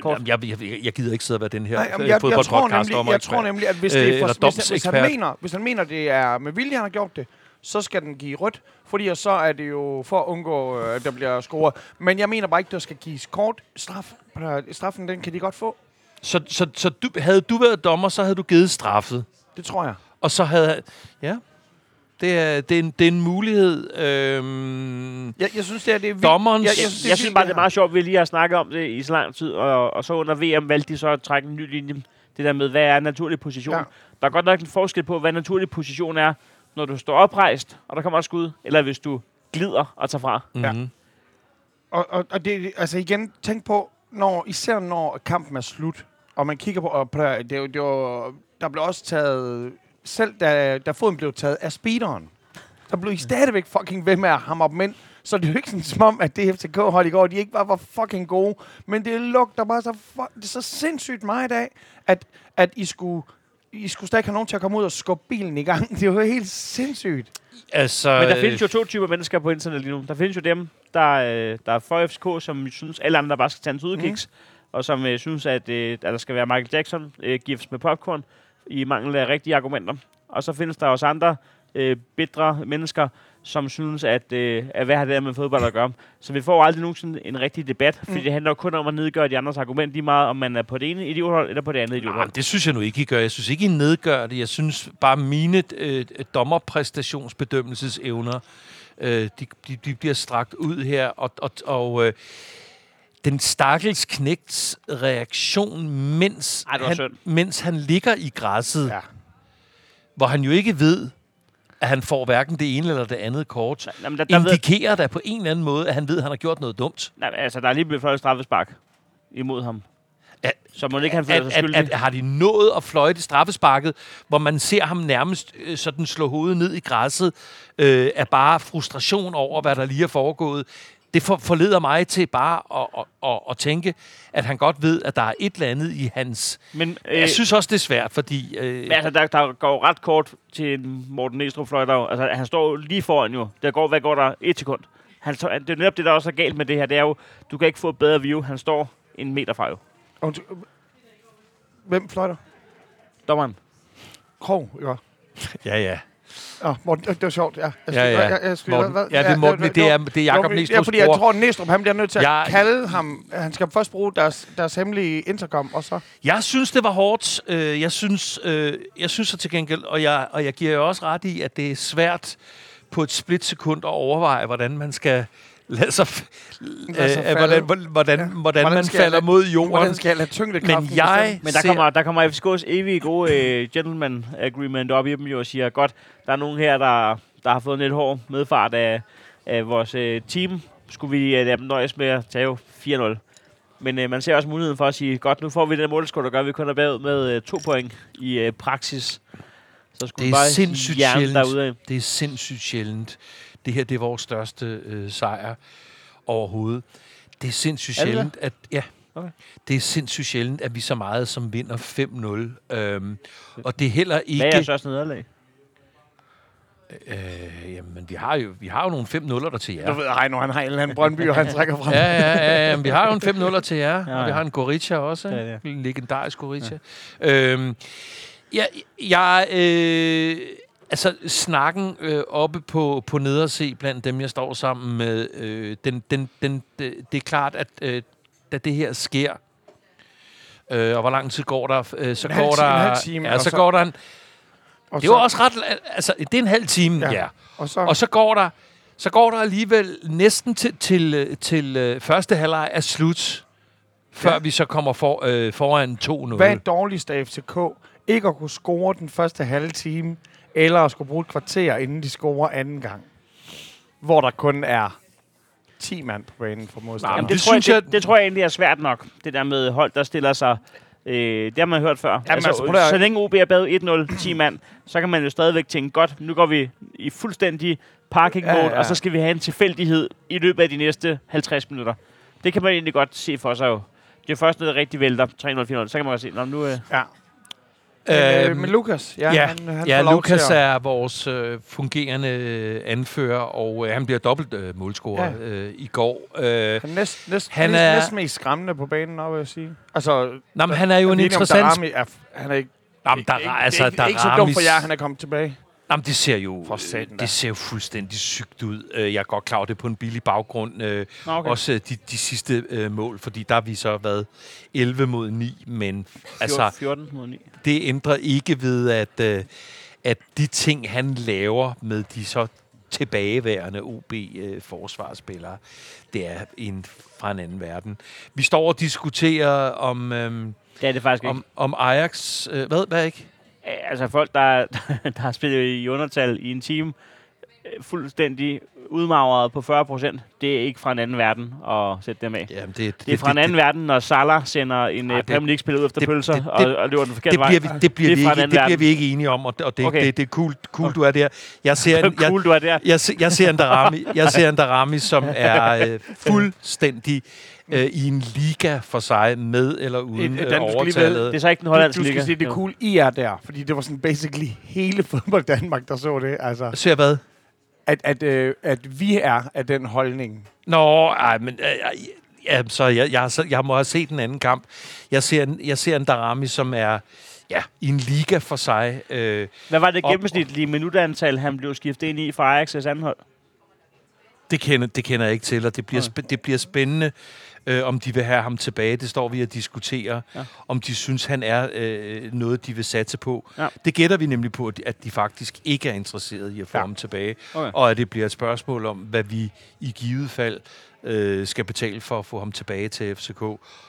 Kort? jeg, jeg, jeg gider ikke sidde og være den her Nej, jamen, jeg, jeg, tror fodboldpodcast nemlig, dommer. jeg tror nemlig, at hvis, Øh, det er for, hvis, hvis, han mener, hvis han mener, det er med vilje, han har gjort det, så skal den give rødt, fordi så er det jo for at undgå, øh, at der bliver scoret. Men jeg mener bare ikke, der skal gives kort straf. Øh, Straffen, den kan de godt få. Så, så, så du, havde du været dommer, så havde du givet straffet. Det tror jeg. Og så havde... Ja. Det er, det er, en, det er en mulighed. Øhm, Jeg, jeg synes, det er, det er vildt. Dommerens- Jeg, Jeg, synes, jeg synes bare, det er meget sjovt, at vi lige har snakket om det i så lang tid, og, og så under VM valgte de så at trække en ny linje. Det der med, hvad er en naturlig position. Ja. Der er godt nok en forskel på, hvad en naturlig position er, når du står oprejst, og der kommer et skud, eller hvis du glider og tager fra. Ja. mhm. Og, og, og det, altså igen, tænk på, når, især når kampen er slut, og man kigger på, og på det, det, det var, der blev også taget, selv da, da foden blev taget af speederen, der blev I stadigvæk fucking ved med at hamre dem ind. Så det er jo ikke sådan som om, at det FCK-hold i går, de ikke bare var fucking gode. Men det lugter bare så, fu- det er så sindssygt meget af, at, at I skulle, I skulle stadig have nogen til at komme ud og skubbe bilen i gang. Det er jo helt sindssygt. Altså, Men der findes jo to typer mennesker på internet lige nu. Der findes jo dem, der, øh, der er for FCK, som synes, alle andre bare skal tage en mm. og som øh, synes, at, øh, at der skal være Michael Jackson øh, gifts med popcorn, i mangel af rigtige argumenter. Og så findes der også andre øh, bedre mennesker, som synes, at, øh, at hvad har det her med fodbold at gøre. Så vi får aldrig nogensinde en rigtig debat, fordi Mm. det handler kun om at nedgøre de andres argument lige meget, om man er på det ene idiothold eller på det andet Nej, idiothold. det synes jeg nu ikke, I gør. Jeg synes ikke, I nedgør det. Jeg synes bare, mine øh, dommerpræstationsbedømmelsesevner, øh, de, de, de bliver strakt ud her. Og, og, og øh, den stakkels knægts reaktion, mens, Ej, det han, synd. mens han ligger i græsset, Ja. hvor han jo ikke ved, at han får hverken det ene eller det andet kort, Jamen, der, der ved, indikerer da på en eller anden måde, at han ved, at han har gjort noget dumt. nej, altså, der er lige blevet fløjet straffespark imod ham. Ja, Så må ikke han føler At, sig at, skyldig. at, har de nået at fløjte straffesparket, hvor man ser ham nærmest øh, sådan slå hovedet ned i græsset, øh, af bare frustration over, hvad der lige er foregået. Det for, forleder mig til bare at, at, at, at tænke, at han godt ved, at der er et eller andet i hans... Men, øh, Jeg synes også, det er svært, fordi... Øh, Men altså, der, der går ret kort til en Morten Næstrup fløjter. Altså, han står lige foran jo. Der går, hvad går der? Et sekund. Han, står- det er netop det, der også er galt med det her. Det er jo, du kan ikke få et bedre view. Han står en meter fra jo. Hvem fløjter? Dommeren. Krog, ja. ja, ja. Åh, Morten, det var sjovt, ja. Jeg Ja, ja. jeg- jeg skulle- Morten, hvad- ja, det er, Morten, det er, det er Jacob Ja, Næstrup's fordi jeg bror. tror, Næstrup, han bliver nødt til at Jeg- kalde ham. Han skal først bruge deres, deres hemmelige intercom, og så... Jeg synes, det var hårdt. Øh, Jeg synes, øh, jeg synes så til gengæld, og jeg, og jeg giver jo også ret i, at det er svært på et splitsekund at overveje, hvordan man skal Lade sig øh, falde. hvordan, hvordan, hvordan, Ja. hvordan man falder lade- mod jorden. Hvordan skal jeg lade tyngdekraften Men jeg? Men der ser- kommer, der kommer FCK's evige gode øh, gentleman agreement op i dem jo og siger, godt, der er nogen her, der, der har fået en lidt hård medfart af, af vores øh, team. Skulle vi øh, lade dem nøjes med at tage 4-0. Men øh, man ser også muligheden for at sige, godt, nu får vi den målscore, der gør, at vi kun er bagud med øh, to point i øh, praksis. Så skulle Det er bare sindssygt sjældent. derude. Det er sindssygt sjældent. Det her det er vores største øh, sejr overhovedet. Det er sindssygt Er det sjældent, at ja. Okay. Det er sindssygt sjældent, at vi så meget som vinder 5-0. Øhm, og det er heller ikke... Hvad er største nederlag? Øh, jamen, vi har jo, vi har jo nogle 5 0 der til jer. Du ved, Heino, han har en eller anden Brøndby, og han trækker frem. Ja, ja, ja, ja. men Vi har jo en 5 0 til jer, Ja, og vi ja. har en Goritja også. Ja, Ja, ja. En legendarisk Goritja. Ja. Øhm, jeg, jeg, øh, altså, snakken øh, oppe på, på nederse blandt dem, jeg står sammen med, øh, den, den, den, det, det er klart, at øh, da det her sker, øh, og hvor lang tid går der, øh, så En går time, der... en time, ja, og så, så- går der en... Og Det jo også ret... Altså, det er en halv time, Ja. ja. Og så, Og så går der, så går der alligevel næsten til, til, øh, til øh, første halvleg er slut, før ja. vi så kommer for, øh, foran 2-0. hvad er dårligst af FCK? Ikke at kunne score den første halve time, eller at skulle bruge et kvarter, inden de scorer anden gang. Hvor der kun er 10 mand på banen for modstanderen. Jamen, det det, tror jeg, synes jeg- det, det tror jeg egentlig er svært nok. Det der med hold, der stiller sig... Øh, det har man hørt før. altså, altså, prøv at- så længe OB er bag 1-0, 10 mand, så kan man jo stadigvæk tænke, godt, nu går vi i fuldstændig parking mode, Ja, ja, ja. ja. og så skal vi have en tilfældighed i løbet af de næste 50 minutter. Det kan man egentlig godt se for sig jo. Det er først, når det rigtig vælter 3-0, 4-0, så kan man godt se, Nå, nu... Øh, Ja. Men, øh, Øhm, men Lukas, ja, Ja, han, han ja får lov Lukas at, er vores øh, fungerende øh, anfører, og øh, han bliver dobbelt øh, målscorer Ja. øh, i går. Øh, Han er næst, næst, Han han er næsten mest skræmmende på banen, nok, vil jeg sige. Altså, nå, men han er jo en er interessant... Darami er, han er ikke, Nå, men der, ikke, altså, ikke, ikke så dum for jer, han er kommet tilbage. Jamen, det ser jo, det ser jo fuldstændig sygt ud. Øh, Jeg er godt klar over det på en billig baggrund. øh, okay. Også de, de sidste mål, fordi der har vi så været 11 mod 9, men altså, 14 mod 9. det ændrer ikke ved, at, øh, at de ting, han laver med de så tilbageværende OB-forsvarsspillere, det er en fra en anden verden. Vi står og diskuterer om, øhm, Det er det faktisk ikke. om, om Ajax... Øh, hvad, hvad ikke? Øh, Altså folk, der, der har spillet i undertal i en team, øh, fuldstændig udmagret på 40 procent, det er ikke fra en anden verden at sætte dem af. Jamen, det, Det er fra en anden verden, når Salah sender en Ej, det- Premier League-spiller ud efter det- pølser det- og, det- og løber den forkerte det vej. bliver vi, det bliver Det vi ikke, det bliver vi ikke enige om, og det, og det, Okay. okay. det, det er cool, cool du er der. Jeg ser en, jeg, cool, du er der. jeg, se- jeg ser en Darami, jeg ser en Darami som er øh, fuldstændig øh, i en liga for sig, med eller uden Et- øh, du skal overtallet. Det er så ikke den Du, hollandske du skal liga. sige, det er cool, I er der. Fordi det var sådan basically hele fodbold Danmark, der så det. Altså, Ser hvad? At, at, øh, at vi er af den holdning. Nå, ej, men... Øh, ja, så jeg, jeg, jeg må have set en anden kamp. Jeg ser en, jeg ser en Darami, som er ja, i en liga for sig. Øh, Hvad var det gennemsnitlige minutantal, han blev skiftet ind i fra Ajax' anden hold? Det kender, det kender jeg ikke til, og det bliver, spæ- det bliver spændende, øh, om de vil have ham tilbage. Det står vi og diskuterer, Ja. om de synes, han er øh, noget, de vil satse på. Ja. Det gætter vi nemlig på, at de- faktisk ikke er interesserede i at få ja. ham tilbage. Okay. Og at det bliver et spørgsmål om, hvad vi i givet fald øh, skal betale for at få ham tilbage til FCK,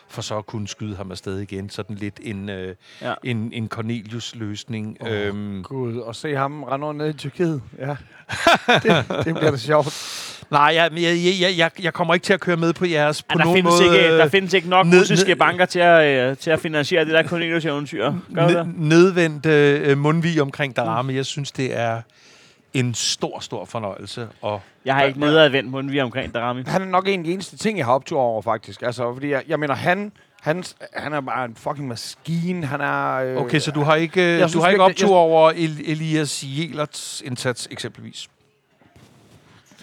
for så at kunne skyde ham afsted igen. Sådan lidt en, øh, Ja. en, en Cornelius-løsning. Åh, Oh. Øhm, Gud, og se ham rende ned i Tyrkiet. Ja. det, det bliver da sjovt. nej, jeg, jeg, jeg, jeg, jeg kommer ikke til at køre med på jeres på Ja, der, nogen findes måde... ikke, der findes ikke nok ned- russiske ned- banker til at, øh, til at finansiere det der Cornelius-eventyr. Gør det? Ned- nedvendt øh, mundvig omkring Darame. Jeg synes, det er en stor, stor fornøjelse. Og Jeg har ikke nedadvendt munden vi omkring Darami. Han er nok en af de eneste ting, jeg har optur over, faktisk. Altså, fordi jeg, jeg mener, han, han, han er bare en fucking maskine. Han er... Øh, okay, så du har ikke, jeg du synes har ikke optur over El- Elias Jelerts indsats, eksempelvis?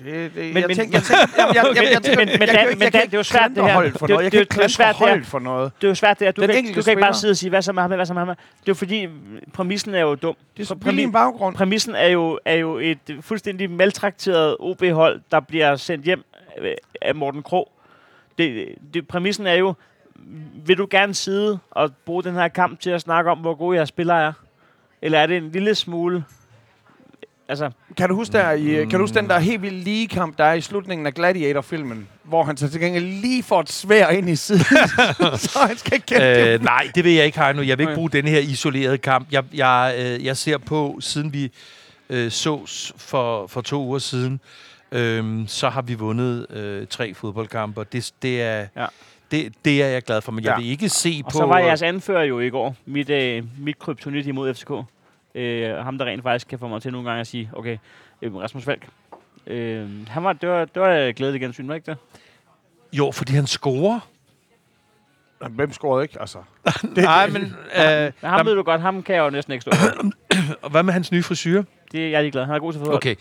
Det, det, Men- jeg tænker, jeg tænker, jeg, jeg, jeg, jeg, Men- Dan- det er jo svært, det her. for er noget. Jeg det kan ikke svært, holdet for noget. Det er jo svært det her. Du, Den kan, du kan ikke bare sidde og sige, hvad så med ham, hvad så med ham. Det er jo fordi, præmissen er jo dum. Det er billig en baggrund. Præmissen er jo, er jo et fuldstændig maltrakteret OB-hold, der bliver sendt hjem øh, af Morten Krog. Det, det, præmissen er jo, vil du gerne sidde og bruge den her kamp til at snakke om, hvor gode jeres spillere er? Eller er det en lille smule... Altså, Kan du huske, der i, kan du huske den der helt vilde ligekamp, der er i slutningen af Gladiator-filmen, hvor han så til gengæld lige får et svær ind i siden, så han skal ikke kende det. Øh, nej, det vil jeg ikke, Heino. Jeg vil ikke Okay. bruge denne her isolerede kamp. Jeg, jeg, øh, jeg ser på, siden vi øh, sås for, for to uger siden, øh, så har vi vundet øh, tre fodboldkampe, og det, det, er, Ja. det, det er jeg glad for. Men jeg Ja. vil ikke se og på... så var jeres anfører jo i går, mit, øh, mit kryptonit imod FCK. Øh, ham, der rent faktisk kan få mig til nogle gange at sige, okay, øh, Rasmus Falk, øh, han var, det var, det var glædeligt gensyn, var det ikke det? Jo, fordi han scorer. Hvem scorede ikke? Altså, Nej, men... Øh, Men ham ved du godt, ham kan jeg jo næsten ikke stå for. og hvad med hans nye frisyr? Det, jeg er ligeglad. Han er god til fodbold. Okay.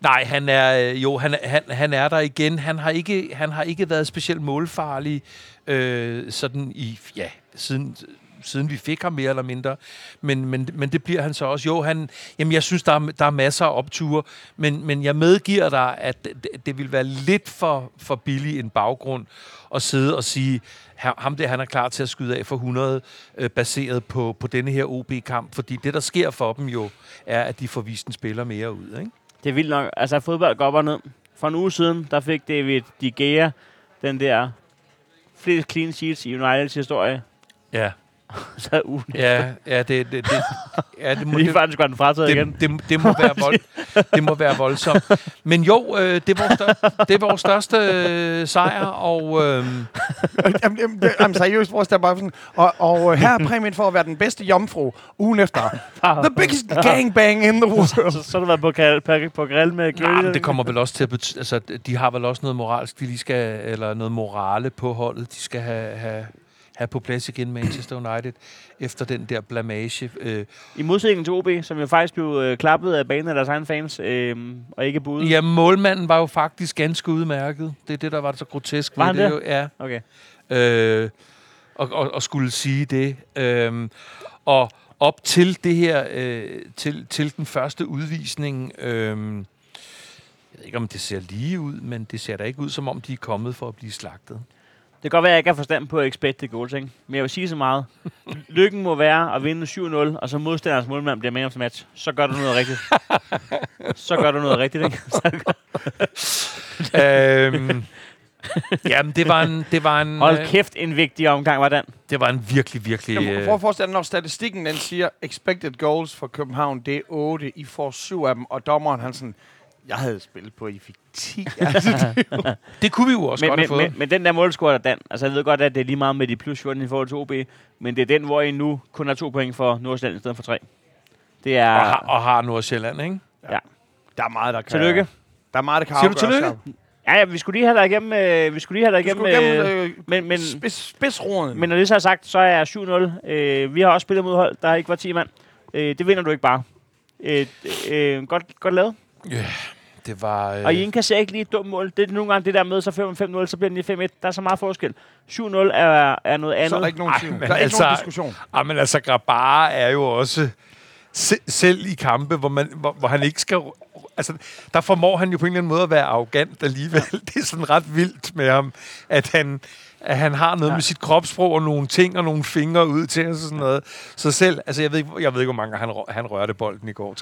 Nej, han er øh, jo han, er- han, han er der igen. Han har ikke han har ikke været specielt målfarlig øh, sådan i ja, siden siden vi fik ham mere eller mindre. Men, men, men det bliver han så også. Jo, han, jamen jeg synes, der er, der er masser af opture, men, men jeg medgiver dig, at det, det vil være lidt for, for billig en baggrund at sidde og sige, "Ha- ham der, han er klar til at skyde af for 100, øh, baseret på, på denne her OB-kamp. Fordi det, der sker for dem jo, er, at de får vist en spiller mere ud. Ikke? Det er vildt nok. Altså, fodbold går op og ned. For en uge siden, der fik David De Gea den der flest clean sheets i Uniteds historie. Ja, Så ugen ja, ja det, det, det, ja, det, må, Lige det, før, den skulle den frataget igen. det, det, det, må være vold, det må være voldsomt. Men jo, øh, det, er vores største, det er vores største øh, sejr, og øh, jamen, jamen, det, jamen, seriøst, vores der er bare sådan, og, og øh, her er præmien for at være den bedste jomfru ugen efter. The biggest gangbang in the world. Så, så har du været på, grill, på, på grill med grill. det kommer vel også til at betyde, altså, de har vel også noget moralsk, de lige skal, eller noget morale på holdet, de skal have, have, have på plads igen Manchester United, efter den der blamage. Øh, I modsætning til OB, som jo faktisk blev øh, klappet af banen af deres egne fans, øh, og ikke budet. ja, målmanden var jo faktisk ganske udmærket. Det er det, der var så grotesk. Var han det? det? Jo, ja. Okay. øh, og, og, og skulle sige det. Øhm, og, op til det her, øh, til, til den første udvisning. Øh, jeg ved ikke, om det ser lige ud, men det ser da ikke ud, som om de er kommet for at blive slagtet. Det kan godt være, at jeg ikke har forstand på expected goals, ikke? men jeg vil sige så meget. Lykken må være at vinde 7-0, og så modstanderens målmand bliver man of the match. Så gør du noget rigtigt. så gør du noget rigtigt, ikke? Øhm, jamen, det var en, det var en, Hold øh, kæft, en vigtig omgang var den. det var en virkelig, virkelig... Jamen, Øh, Prøv at forestille dig, når statistikken den siger, expected goals for København, det er 8, I får 7 af dem, og dommeren han sådan, jeg havde spillet på, at I fik 10. altså, det, det kunne vi jo også Men, godt have men, fået. men, men den der målscore der, Dan, altså jeg ved godt, at det er lige meget med de plus 14 i forhold til OB, men det er den, hvor I nu kun har to point for Nordsjælland i stedet for tre. Det er... og, har, og har Nordsjælland, ikke? der er meget, der kan... Tillykke. Der er meget, der kan Siger du tillykke? Ja, ja, vi skulle lige have dig igennem, øh, vi skulle lige have dig igennem, skulle gennem øh, øh, men, men, spids, spidsroden. men når det så er sagt, så er 7-0. Øh, vi har også spillet mod hold, der ikke var 10 mand. Øh, det vinder du ikke bare. Øh, øh, godt, godt lavet. Det var... Øh, Og I indkasserer ikke lige et dumt mål. Det er nogle gange det der med, så 5-5-0, så bliver den lige 5-1. Der er så meget forskel. 7-0 er, er noget andet. så er der ikke nogen Ej, men Der er ikke altså- nogen diskussion. Ah, men altså, Grabara er jo også... Se, selv i kampe, hvor, man, hvor, hvor han ikke skal... Altså, der formår han jo på en eller anden måde at være arrogant alligevel. Det er sådan ret vildt med ham, at han, at han har noget ja. med sit kropssprog og nogle ting og nogle fingre ud til og sådan noget. Så selv, altså jeg ved ikke, jeg ved ikke hvor mange gange han, han rørte bolden i går.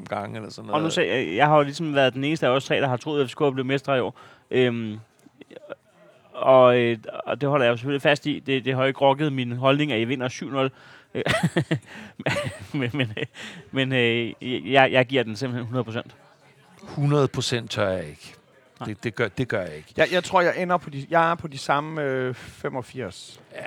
3-4-5 gange eller sådan noget. Og nu se, jeg, jeg har jo ligesom været den eneste af os tre, der har troet, at FCK blev mestre i år. Øhm, og, øh, og det holder jeg jo selvfølgelig fast i. Det, det har ikke rokket min holdning, at I vinder 7-0. men men, øh, men øh, jeg, jeg giver den simpelthen 100 procent. 100 procent tør jeg ikke. Det, det, gør, det gør jeg ikke. Jeg, jeg tror, jeg ender på de, jeg er på de samme øh, 85. Ja,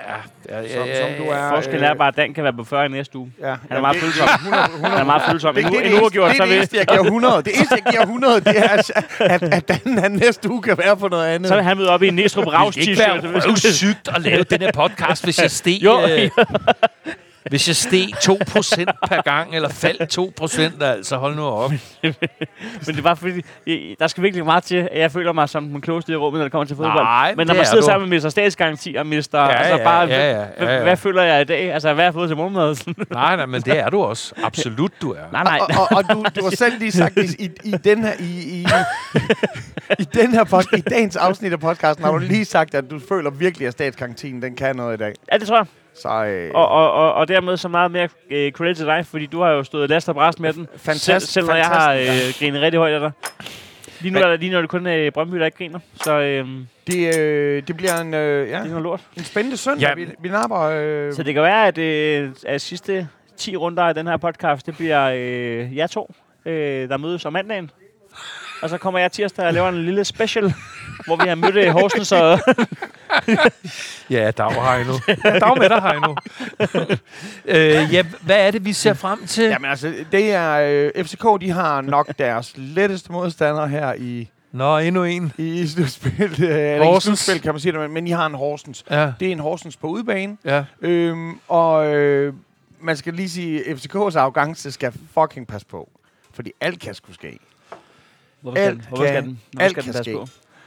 ja, Som, som du er. Forskellen er bare, at Dan kan være på 40 i næste uge. Ja, Han er meget følsom. 100, 100, Han er meget følsom. Det, det, det, en uafgjort, det, så det, det vil... eneste, jeg giver 100. Det eneste, jeg giver 100, det er, at, at, Dan han næste uge kan være på noget andet. Så vil han møde op i en Næstrup Raus Det ikke være t-shirt. røvsygt at lave den her podcast, hvis jeg steg, Jo, øh, hvis jeg steg 2% per gang, eller faldt 2%, altså hold nu op. Men det er bare fordi, der skal virkelig meget til, at jeg føler mig som den klogeste i rummet, når det kommer til fodbold. Nej, Men når man er sidder du. sammen med Mr. Statsgaranti og Mr. Ja, altså ja, bare, ja, ja, hvad, ja, ja. hvad føler jeg i dag? Altså, hvad har jeg fået til morgenmad? Nej, nej, men det er du også. Absolut, du er. nej, nej. Og, og, og du, du har selv lige sagt i, i, i den her i, i, i den her pod, i dagens afsnit af podcasten har du lige sagt at du føler virkelig at statskantinen den kan noget i dag. Ja, det tror jeg. Så øh, Og, og, og, og dermed så meget mere øh, credit til dig, fordi du har jo stået last og bræst med den. Fantastisk, Selv, selv når jeg har øh, grinet rigtig højt af dig. Lige nu, er der, lige nu er det kun øh, Brøndby, der ikke griner. Så øh, det, øh, det bliver en, øh, ja, det er noget lort. en spændende søndag. Ja. Vi, vi napper... Øh, Så det kan være, at, øh, at sidste 10 runder af den her podcast, det bliver øh, jer to, øh, der mødes om mandagen. Og så kommer jeg tirsdag og laver en lille special, hvor vi har mødt øh, Horsens og... Ja, dag, Heino. Ja, dag med dig, Heino. øh, ja, hvad er det, vi ser frem til? Jamen altså, det er... Øh, FCK, de har nok deres letteste modstander her i, Nå, endnu en. i slutspil. Øh, eller Horsens. slutspil, kan man sige det, men, men I har en Horsens. Ja, Det er en Horsens på udebane. ja. Øhm, og øh, man skal lige sige, at FCK's arrogance skal fucking passe på. Fordi alt kan sgu ske. Hvorfor skal Alt den, hvorfor skal kan- den, hvorfor alt skal den passe ske. på?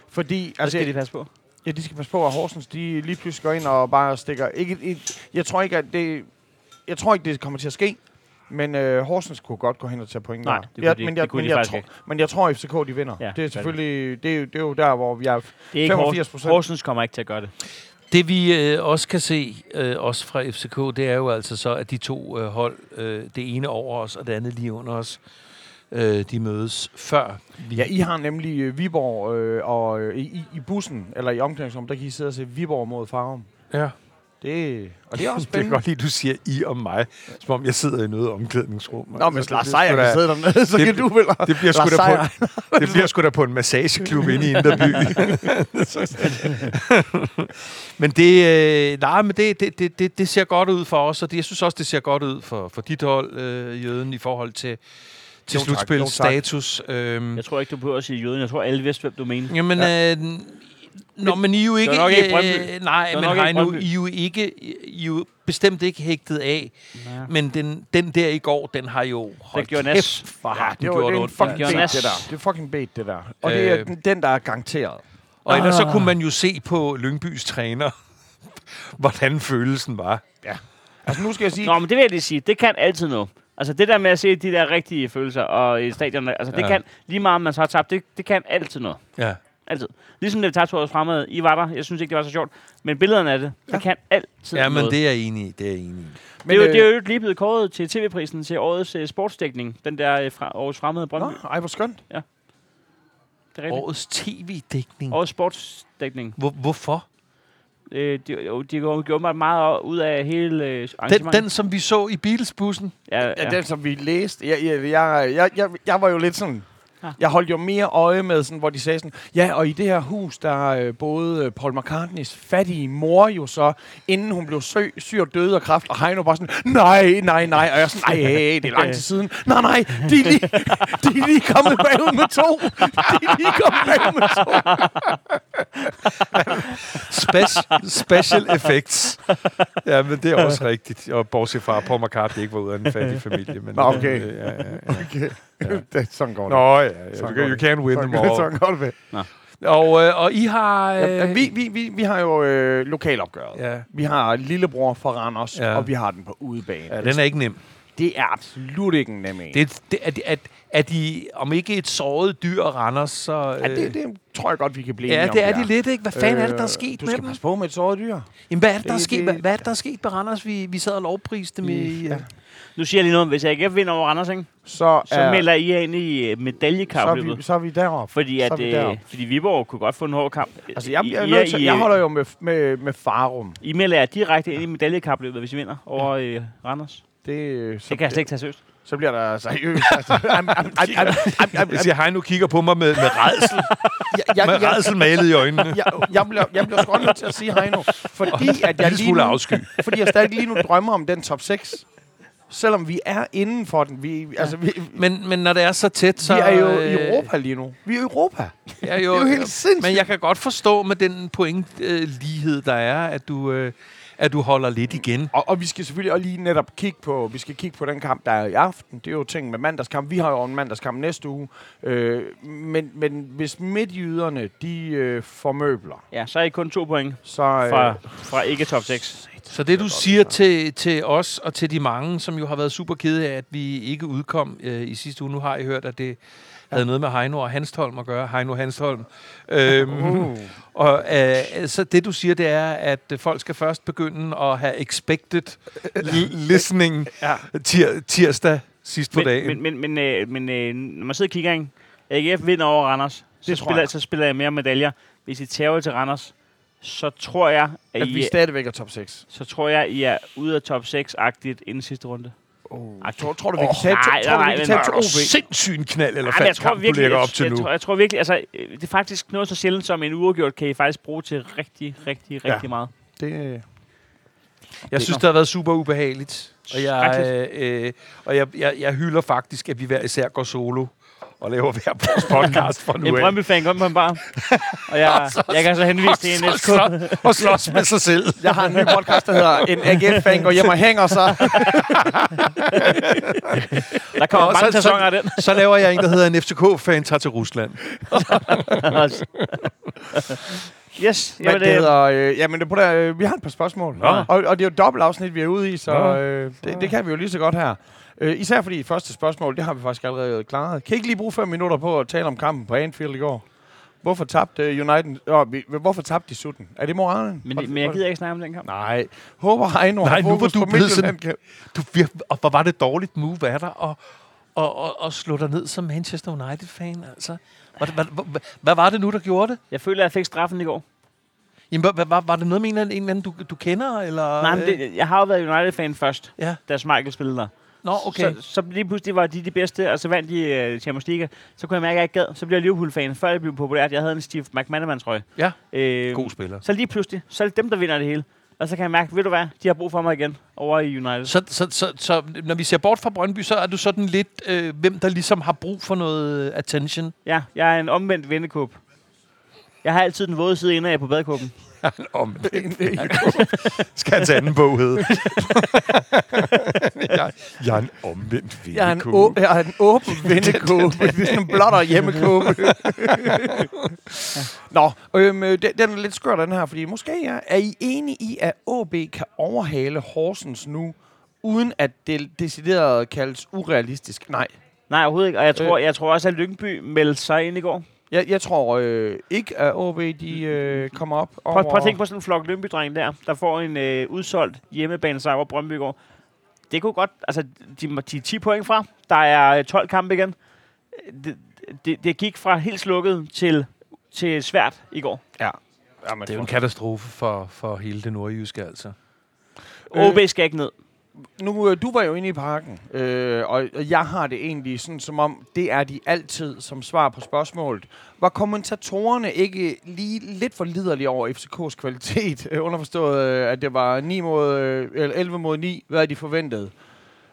Fordi, Hvad altså, skal de passe på? ja, de skal passe på, at Horsens, de lige pludselig går ind og bare stikker... Ikke, et, jeg tror ikke, at det... Jeg tror ikke, det kommer til at ske. Men øh, Horsens kunne godt gå hen og tage point. Nej, der. det kunne ja, de- men det jeg, kunne men, de jeg faktisk tror, ikke. men jeg tror, at FCK de vinder. Ja, det er det selvfølgelig... Det er, jo- det er jo der, hvor vi er... Det er ikke 85 Horsens. Horsens kommer ikke til at gøre det. Det vi øh, også kan se, øh, også fra FCK, det er jo altså så, at de to øh, hold, øh, det ene over os og det andet lige under os, øh, de mødes før. Vi, Ja, I har nemlig øh, Viborg, øh, og øh, i, i bussen, eller i omklædningsrummet, der kan I sidde og se Viborg mod Farum. ja. Det, og det er også Det kan spændende. godt lide, du siger I om mig, som om jeg sidder i noget omklædningsrum. Nå, men Altså, Lars det- Seier det, kan er sidde dernede, så det- kan du vel... det bliver sgu da på, det bliver sgu da på en massageklub inde i Inderby. men det, øh, nej, men det, det, det, det, det ser godt ud for os, og det, jeg synes også, det ser godt ud for, for dit hold, øh, Jøden, i forhold til, til Jo, tak. slutspilsstatus. Øhm, Jeg tror ikke, du behøver at sige jøden. Jeg tror, alle vidste, hvem du mener. Jamen, ja. øh, Nå, men I er jo ikke... nok ikke Brøndby. øh, nej, Det men Heino, Brøndby. I er jo ikke... I er jo bestemt ikke hægtet af. Ja. Men den, den der i går, den har jo... Hold gjorde kæft, nas. hvor har den Det, var, gjort det er fucking Ja. bait, det der. Det er fucking bait, det der. Og det er Øh. den, der er garanteret. Og ellers så Ah. kunne man jo se på Lyngbys træner, hvordan følelsen var. Altså, nu skal jeg sige... Nå, men det vil jeg lige sige. Det kan altid noget. Altså det der med at se de der rigtige følelser og i stadion, altså det Ja. kan, lige meget om man så har tabt, det, det kan altid noget. Ja. Altid. Ligesom det vi tabte årets fremad. I var der. Jeg synes ikke, det var så sjovt. Men billederne af det, det kan altid ja, men noget. det er jeg enig i. Det er jeg enig i. det, er jo, øh, det er jo lige blevet kåret til tv-prisen til årets uh, sportsdækning. Den der uh, fra, årets fremad Brøndby. Nå, ej, hvor skønt. Det er rigtigt. Årets tv-dækning. Årets sportsdækning. Hvor, hvorfor? Øh, de, de gjorde gjorde meget ud af hele øh, Den, arrangementet. den, som vi så i Beatles-bussen. ja, Ja, ja. den, som vi læste. Jeg, jeg, jeg, jeg, jeg var jo lidt sådan... Ja. Jeg holdt jo mere øje med, sådan, hvor de sagde sådan, ja, og i det her hus, der øh, boede øh, Paul McCartneys fattige mor jo så, inden hun blev sø, syg og døde af kræft, og Heino bare sådan, nej, nej, nej, og jeg sådan, nej, hey, det er lang tid siden. Nej, nej, de er lige, de er lige kommet bagud med to. De er lige kommet bagud med to. Special, special effects. Ja, men det er også rigtigt. Og bortset fra, at Paul McCartney ikke var ud af en fattig familie. Men, okay. øh, Ja, ja, ja. Okay. Det, sådan går det. Nå, ja. ja. Sådan You, går you det. can't win sådan, them all. sådan går det. ved. Og, øh, og I har... Øh, Ja, vi, vi, vi, vi har jo øh, lokalopgøret. Ja. Vi har lillebror fra Randers, Ja. ja. og vi har den på udebane. ja, den er ikke nem. Det er absolut ikke en nem en. Det, det, er, er, er de, om ikke et såret dyr, Randers, så... ja, det, det tror jeg godt, vi kan blive ja, det er de lidt, ikke? Hvad fanden er det, der er Øh, sket Du med skal dem? passe på med et såret dyr. Jamen, hvad er det, der er Det- sket? det- Hvad, hvad er det, der er sket med Randers? Vi, vi sad og lovpriste dem i... Ja. Ja. Nu siger jeg lige noget. Hvis AGF vinder over Randers, ikke, Så, så er, melder I jer ind i uh, så, er medaljekapløbet. vi, så er vi deroppe. Fordi, så at, er vi øh, deroppe. fordi Viborg kunne godt få en hård kamp. Altså, jeg, jeg, er I, nødt til, jeg holder jo med, med, med Farum. I melder jer direkte ind i medaljekapløbet, hvis I vinder over øh, Randers. Det, øh, så, Det kan jeg slet ikke tage seriøst. så bliver der seriøst. Altså, am, am, am, Jeg siger, hej, nu kigger på mig med, med redsel. jeg, jeg, med jeg, redsel malet i øjnene. jeg, jeg, bliver, jeg bliver sgu også nødt til at sige Heino, fordi at jeg lige nu, afsky. fordi jeg stadig lige nu drømmer om den top 6. Selvom vi er inden for den. Vi, altså, vi, Men, men når det er så tæt, så... vi er jo øh, i Europa lige nu. Vi er i Europa. Ja, Det jo, er jo helt sindssygt. Men jeg kan godt forstå med den pointlighed, øh, lighed, der er, at du, øh, at du holder lidt igen. Og, og vi skal selvfølgelig også lige netop kigge på, vi skal kigge på den kamp, der er i aften. Det er jo ting med mandagskamp. Vi har jo en mandagskamp næste uge. Øh, men, men hvis midtjyderne, de øh, formøbler, Ja, så er I kun to point så... Øh, fra, fra ikke top 6. Så det, du siger til, til os og til de mange, som jo har været super kede af, at vi ikke udkom øh, i sidste uge. Nu har I hørt, at det havde noget med Heino og Hanstholm at gøre. Heino Hanstholm. Øhm, uh, Og øh, så det, du siger, det er, at folk skal først begynde at have expected listening ja. tir- tirsdag sidst på Men, dagen. men, men, men, øh, men øh, når man sidder og kigger, ikke? AGF vinder over Randers, så Det spiller, jeg. så spiller jeg mere medaljer. Hvis I tager til Randers, så tror jeg, at, at I, vi stadigvæk er top 6. så tror jeg, I er ude af top 6-agtigt inden sidste runde. Oh. Ej, Tror, tror du, vi kan tage, nej, tror, du, nej, Nej, er OB? du sindssygt en knald eller jeg tror kamp, du virkelig, lægger jeg, op til jeg, nu. tror, jeg tror virkelig, altså, øh, det er faktisk noget så sjældent som en uafgjort, kan I faktisk bruge til rigtig, rigtig, Ja. rigtig meget. Det, Jeg synes, det har været super ubehageligt. Og jeg, øh, øh, og jeg, jeg, jeg hylder faktisk, at vi hver især går solo og laver hver vores podcast for nu En af. Brøndby-fan kom på en bar, og jeg, jeg kan så henvise til en SK. Og slås med sig selv. jeg har en ny podcast, der hedder En AGF-fan går hjem og hænger sig. Der kommer mange så- sæsoner af den. Så laver jeg en, der hedder en FCK-fan tager til Rusland. yes, Men jamen, det det, hedder, øh, jamen, det, på der, øh, vi har et par spørgsmål. Nå. Og, og det er jo et dobbelt afsnit, vi er ude i, så øh, det, det kan vi jo lige så godt her. Øh, især fordi første spørgsmål, det har vi faktisk allerede klaret. Kan I ikke lige bruge fem minutter på at tale om kampen på Anfield i går? Hvorfor tabte øh, United? Vi, hvorfor tabte de sutten? Er det moralen? men, men jeg gider ikke snakke om den kamp. Nej. Håber Heino Nej, nu var du blevet sådan-. Du, og hvor var det dårligt move af dig at, at, at, at slå dig ned som Manchester United-fan? Altså. Hvad, hvad, hvad, hvad var det nu, der gjorde det? Jeg føler, at jeg fik straffen i går. Jamen, hvad, hvad, var, det noget med en eller anden, en eller anden du, du kender? Eller, Nej, men øh, det, jeg har jo været United-fan først, Ja. da Schmeichel spillede der. Nå, okay. Så, så lige pludselig var de de bedste, og så vandt de uh, Champions League. Så kunne jeg mærke, at jeg ikke gad. Så blev jeg Liverpool-fan, før det blev populært. Jeg havde en Steve McManaman-trøje. Ja, Øh, god spiller. så lige pludselig, så er det dem, der vinder det hele. Og så kan jeg mærke, ved du hvad, de har brug for mig igen over i United. Så, så, så, så når vi ser bort fra Brøndby, så er du sådan lidt, øh, hvem der ligesom har brug for noget attention. Ja, jeg er en omvendt vendekåb. Jeg har altid den våde side indad på badekåben. Omvendt vennekåbe. Skal hans anden bog hedde. jeg, jeg er en omvendt Jeg er en, vennekåbe. å- jeg er en åben vennekåbe. det er sådan en blotter hjemmekåbe. Nå, øhm, øh, den, den er lidt skør, den her, fordi måske er, er I enige i, at AB kan overhale Horsens nu, uden at det decideret kaldes urealistisk? Nej. Nej, overhovedet ikke. Og jeg tror, jeg tror også, at Lyngby meldte sig ind i går. Jeg, jeg tror øh, ikke, at AB de, øh, kommer op over... Prøv, prøv at tænke på sådan en flok Lyngby-dreng der, der får en øh, udsolgt hjemmebane sejr over Brøndby går. Det kunne godt... Altså, de, de er 10 point fra. Der er øh, 12 kampe igen. Det, det, det gik fra helt slukket til, til svært i går. Ja. Jamen, Det er jo en katastrofe for, for hele det nordjyske, altså. Øh. OB skal ikke ned. Nu, øh, du var jo inde i parken, øh, og jeg har det egentlig sådan, som om det er de altid som svar på spørgsmålet. Var kommentatorerne ikke lige lidt for liderlige over FCK's kvalitet? Øh, underforstået, at det var 9 mod, øh, eller 11 mod 9, hvad de forventede.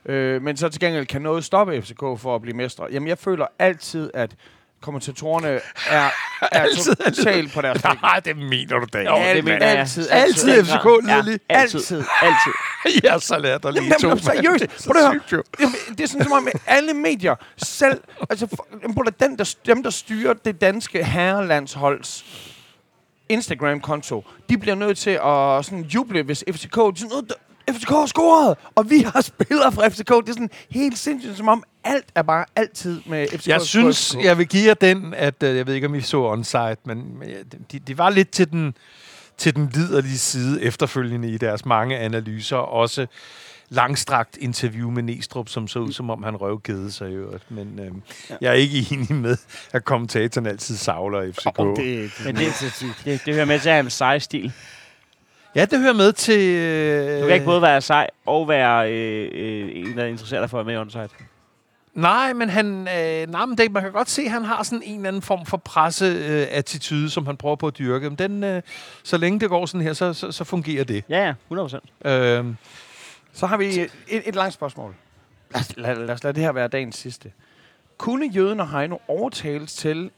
Øh, men så til gengæld kan noget stoppe FCK for at blive mestre. Jamen, jeg føler altid, at kommentatorerne er, er Altid totalt på deres ting. Nej, det mener du da. Jo, det mener jeg. altid, altid Den FCK grad. liderlig. Ja, altid. Altid. Altid. Jeg så latterlig. Jamen, to, jamen, seriøst. Er Prøv at høre. det er sådan som om, alle medier selv... Altså, for, den, der, dem, der styrer det danske herrelandsholds Instagram-konto, de bliver nødt til at sådan juble, hvis FCK... De sådan, "Nå, der- FCK har scoret, og vi har spillere fra FCK. Det er sådan helt sindssygt, som om alt er bare altid med FCK. Jeg synes, jeg vil give jer den, at øh, jeg ved ikke, om I så onsite, men men, ja, de, de var lidt til den, til den liderlige side efterfølgende i deres mange analyser. Også langstrakt interview med Næstrup, som så ud, som om han røvgede sig i øvrigt. Men øh, ja. jeg er ikke enig med, at kommentatoren altid savler FCK. Oh, det, Men det, det, det hører med til at have en sej stil. Ja, det hører med til... Øh, Du kan ikke både være sej og være øh, øh, en, der interesserer dig for at være med i onsite. Nej, men han, øh, nej, men det, man kan godt se, at han har sådan en eller anden form for presse-attitude, øh, som han prøver på at dyrke. Men den, øh, så længe det går sådan her, så, så, så fungerer det. Ja, ja, 100 Øh, Så har vi et, et langt spørgsmål. Lad os, lad, lad os lade det her være dagens sidste. Kunne jøden og Heino overtales til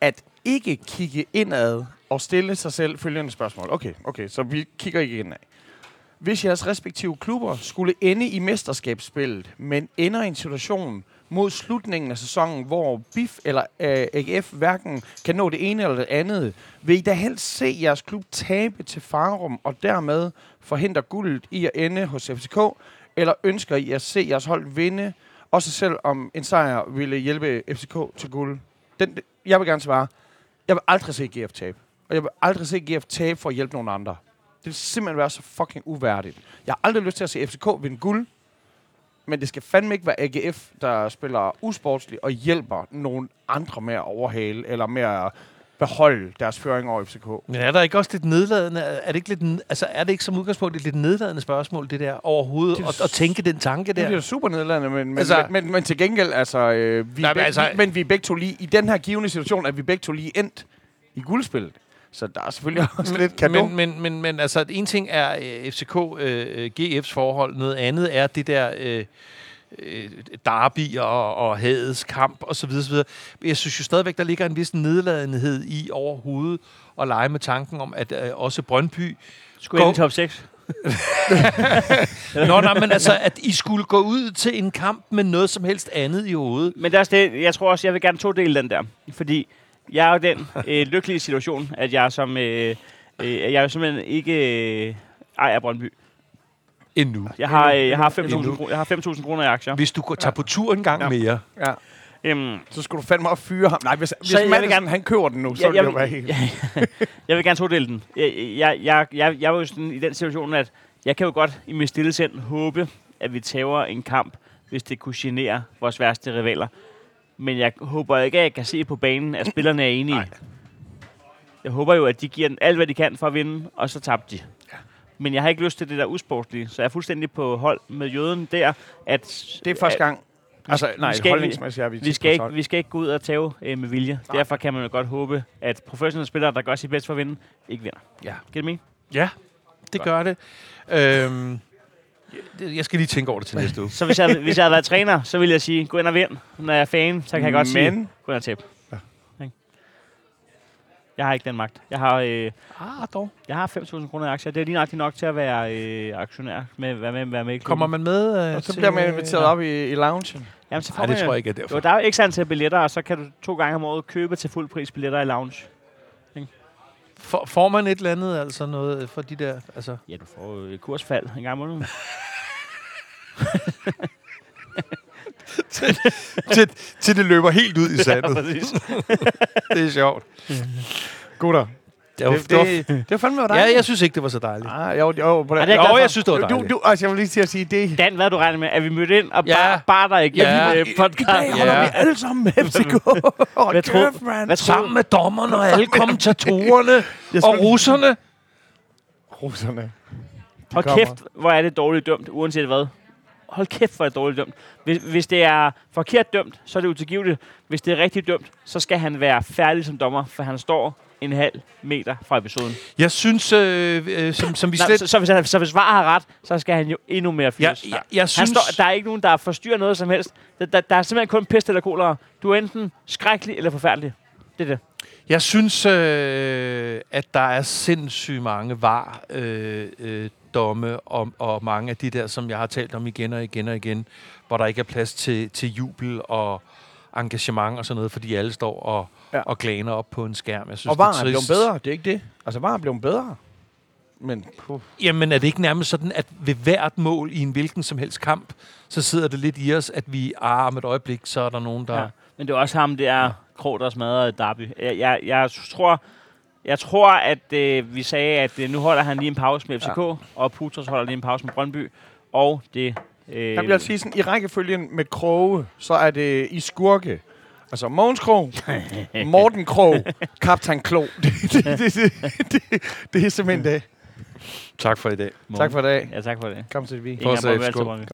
at ikke kigge indad og stille sig selv følgende spørgsmål? Okay, okay, så vi kigger ikke indad. Hvis jeres respektive klubber skulle ende i mesterskabsspillet, men ender i en situation mod slutningen af sæsonen, hvor BIF eller øh, AGF hverken kan nå det ene eller det andet, vil I da helst se jeres klub tabe til Farum og dermed forhindre guldet i at ende hos FCK, eller ønsker I at se jeres hold vinde, også selv om en sejr ville hjælpe FCK til guld? Den, jeg vil gerne svare, jeg vil aldrig se GF tabe. Og jeg vil aldrig se GF tabe for at hjælpe nogen andre. Det vil simpelthen være så fucking uværdigt. Jeg har aldrig lyst til at se FCK vinde guld, men det skal fandme ikke være AGF, der spiller usportsligt og hjælper nogen andre med at overhale, eller med at beholde deres føring over FCK. men er der ikke også lidt nedladende? Er det ikke, lidt, altså, er det ikke som udgangspunkt et lidt nedladende spørgsmål, det der overhovedet, Det at, at tænke den tanke Det der? er super nedladende, men, men, Altså- men, men, men til gengæld, altså, øh, vi, Nej, men altså- altså, men vi er begge to lige, i den her givende situation, at vi begge to lige endt i guldspillet. Så der er selvfølgelig også lidt kado. men, men, men, men altså, en ting er øh, FCK øh, GF's forhold, noget andet er det der øh, øh, derby og, og hadets kamp og så videre, så videre. Jeg synes jo stadigvæk, der ligger en vis nedladenhed i overhovedet at lege med tanken om, at øh, også Brøndby Skulle Gå- ind i top 6. Nå, nej, men altså, at I skulle gå ud til en kamp med noget som helst andet i hovedet. Men der er det, jeg tror også, jeg vil gerne to dele den der. Fordi jeg er jo den øh, lykkelige situation, at jeg som... Øh, øh, jeg er jo simpelthen ikke øh, ejer Brøndby. Endnu. Jeg har, øh, jeg har Endnu. 5.000 kroner, jeg har 5.000 kroner i aktier. Hvis du går, tager på tur en gang Ja. mere. Ja. Øhm, Så skulle du fandme op fyre ham. Nej, hvis, hvis jeg vil Madsen, gerne- han køber den nu, så jeg, vil jeg, det jo være helt... jeg vil gerne todele den. Jeg, jeg, jeg, jeg, jeg var jo sådan i den situation, at jeg kan jo godt i mit stille sind håbe, at vi tager en kamp, hvis det kunne genere vores værste rivaler. Men jeg håber ikke, at jeg kan se på banen, at spillerne er enige. Nej. Jeg håber jo, at de giver den alt, hvad de kan for at vinde, og så tabte de. Men jeg har ikke lyst til det der usportslige, så jeg er fuldstændig på hold med jøden der, at Det er første gang. Altså, nej, skal- holdningsmæssigt er vi, vi skal, ikke, vi skal ikke gå ud og tage øh, med vilje. Nej. Derfor kan man jo godt håbe, at professionelle spillere, der gør sit bedst for at vinde, ikke vinder. Ja. Giver det mening? Ja, det gør det. Øhm, jeg- jeg skal lige tænke over det til næste uge. Så hvis jeg, hvis jeg havde været træner, så ville jeg sige, gå ind og vind. Når jeg er fan, så kan jeg godt sige, Men- gå ind og tabe. Jeg har ikke den magt. Jeg har, øh, Ah, dog. jeg har 5.000 kroner i aktier. Det er lige nøjagtigt nok til at være øh, aktionær. Med, være med, være med i klubben. Kommer man med? Øh, Og så til- bliver man inviteret op i, i loungen. Jamen, så får Nej, det man, tror jeg ikke er Jo, derfor. der er jo ikke antal billetter, og så kan du to gange om året købe til fuld pris billetter i lounge. For, får man et eller andet, altså noget for de der... Altså, Ja, du får jo et kursfald en gang om måneden. til, til det løber helt ud i sandet. præcis. det er sjovt. Gutter. Det, var, Det, det, det, det fandme var ja, dejligt. jeg synes ikke, det var så dejligt. Ah, jo, jo, på det er jeg glad Jo, jeg synes, det var du, dejligt. du, altså, jeg vil lige til at sige, det... Dan, hvad du regnet med? Er vi mødt ind og Ja. bare, bare der igennem Ja. ja. I, I podcast? dag holder Ja. vi alle sammen med FCK. Hold Hvad mand. Hvad tror Sammen med dommerne og alle kommentatorerne og russerne. Russerne. Hold kommer. kæft, hvor er det dårligt dømt, uanset hvad. Hold kæft, hvor er det dårligt dømt. Hvis, hvis det er forkert dømt, så er det utilgiveligt. Hvis det er rigtigt dømt, så skal han være færdig som dommer, for han står en halv meter fra episoden. Jeg synes, øh, øh, som, som vi slet... så, så, hvis han, så hvis VAR har ret, så skal han jo endnu mere jeg, fyres. jeg, jeg Han synes, står, der er ikke nogen, der forstyrrer noget som helst. Der, der, der er simpelthen kun pest eller kolera. Du er enten skrækkelig eller forfærdelig. Det er det. jeg synes øh, at der er sindssygt mange var øh, øh, domme og, og mange af de der, som jeg har talt om igen og igen og igen, hvor der ikke er plads til, til jubel og engagement og sådan noget, fordi alle står og, Ja. ja. og glaner op på en skærm. Jeg synes, Og var det er blevet bedre, det er ikke det. Altså, var er blevet bedre. Men, puh. Jamen er det ikke nærmest sådan, at ved hvert mål i en hvilken som helst kamp, så sidder det lidt i os, at vi, ah, om et øjeblik, så er der nogen, der... Ja. Men det er også ham, det er Krog, der smadrede Derby. Jeg, jeg, jeg tror, jeg tror, at øh, vi sagde, at øh, nu holder han lige en pause med FCK, ja. og Putros holder lige en pause med Brøndby, og det... Øh, Jeg vil sige sådan, i rækkefølgen med Kroge, så er det i skurke. Altså Mogens Krog, Morten Krog, Kaptajn Klo. Det, det, det, det, det, det er simpelthen det. Tak for i dag. Tak for i dag. Ja, tak for det. Kom til vi. Ingen Fortsæt, skål.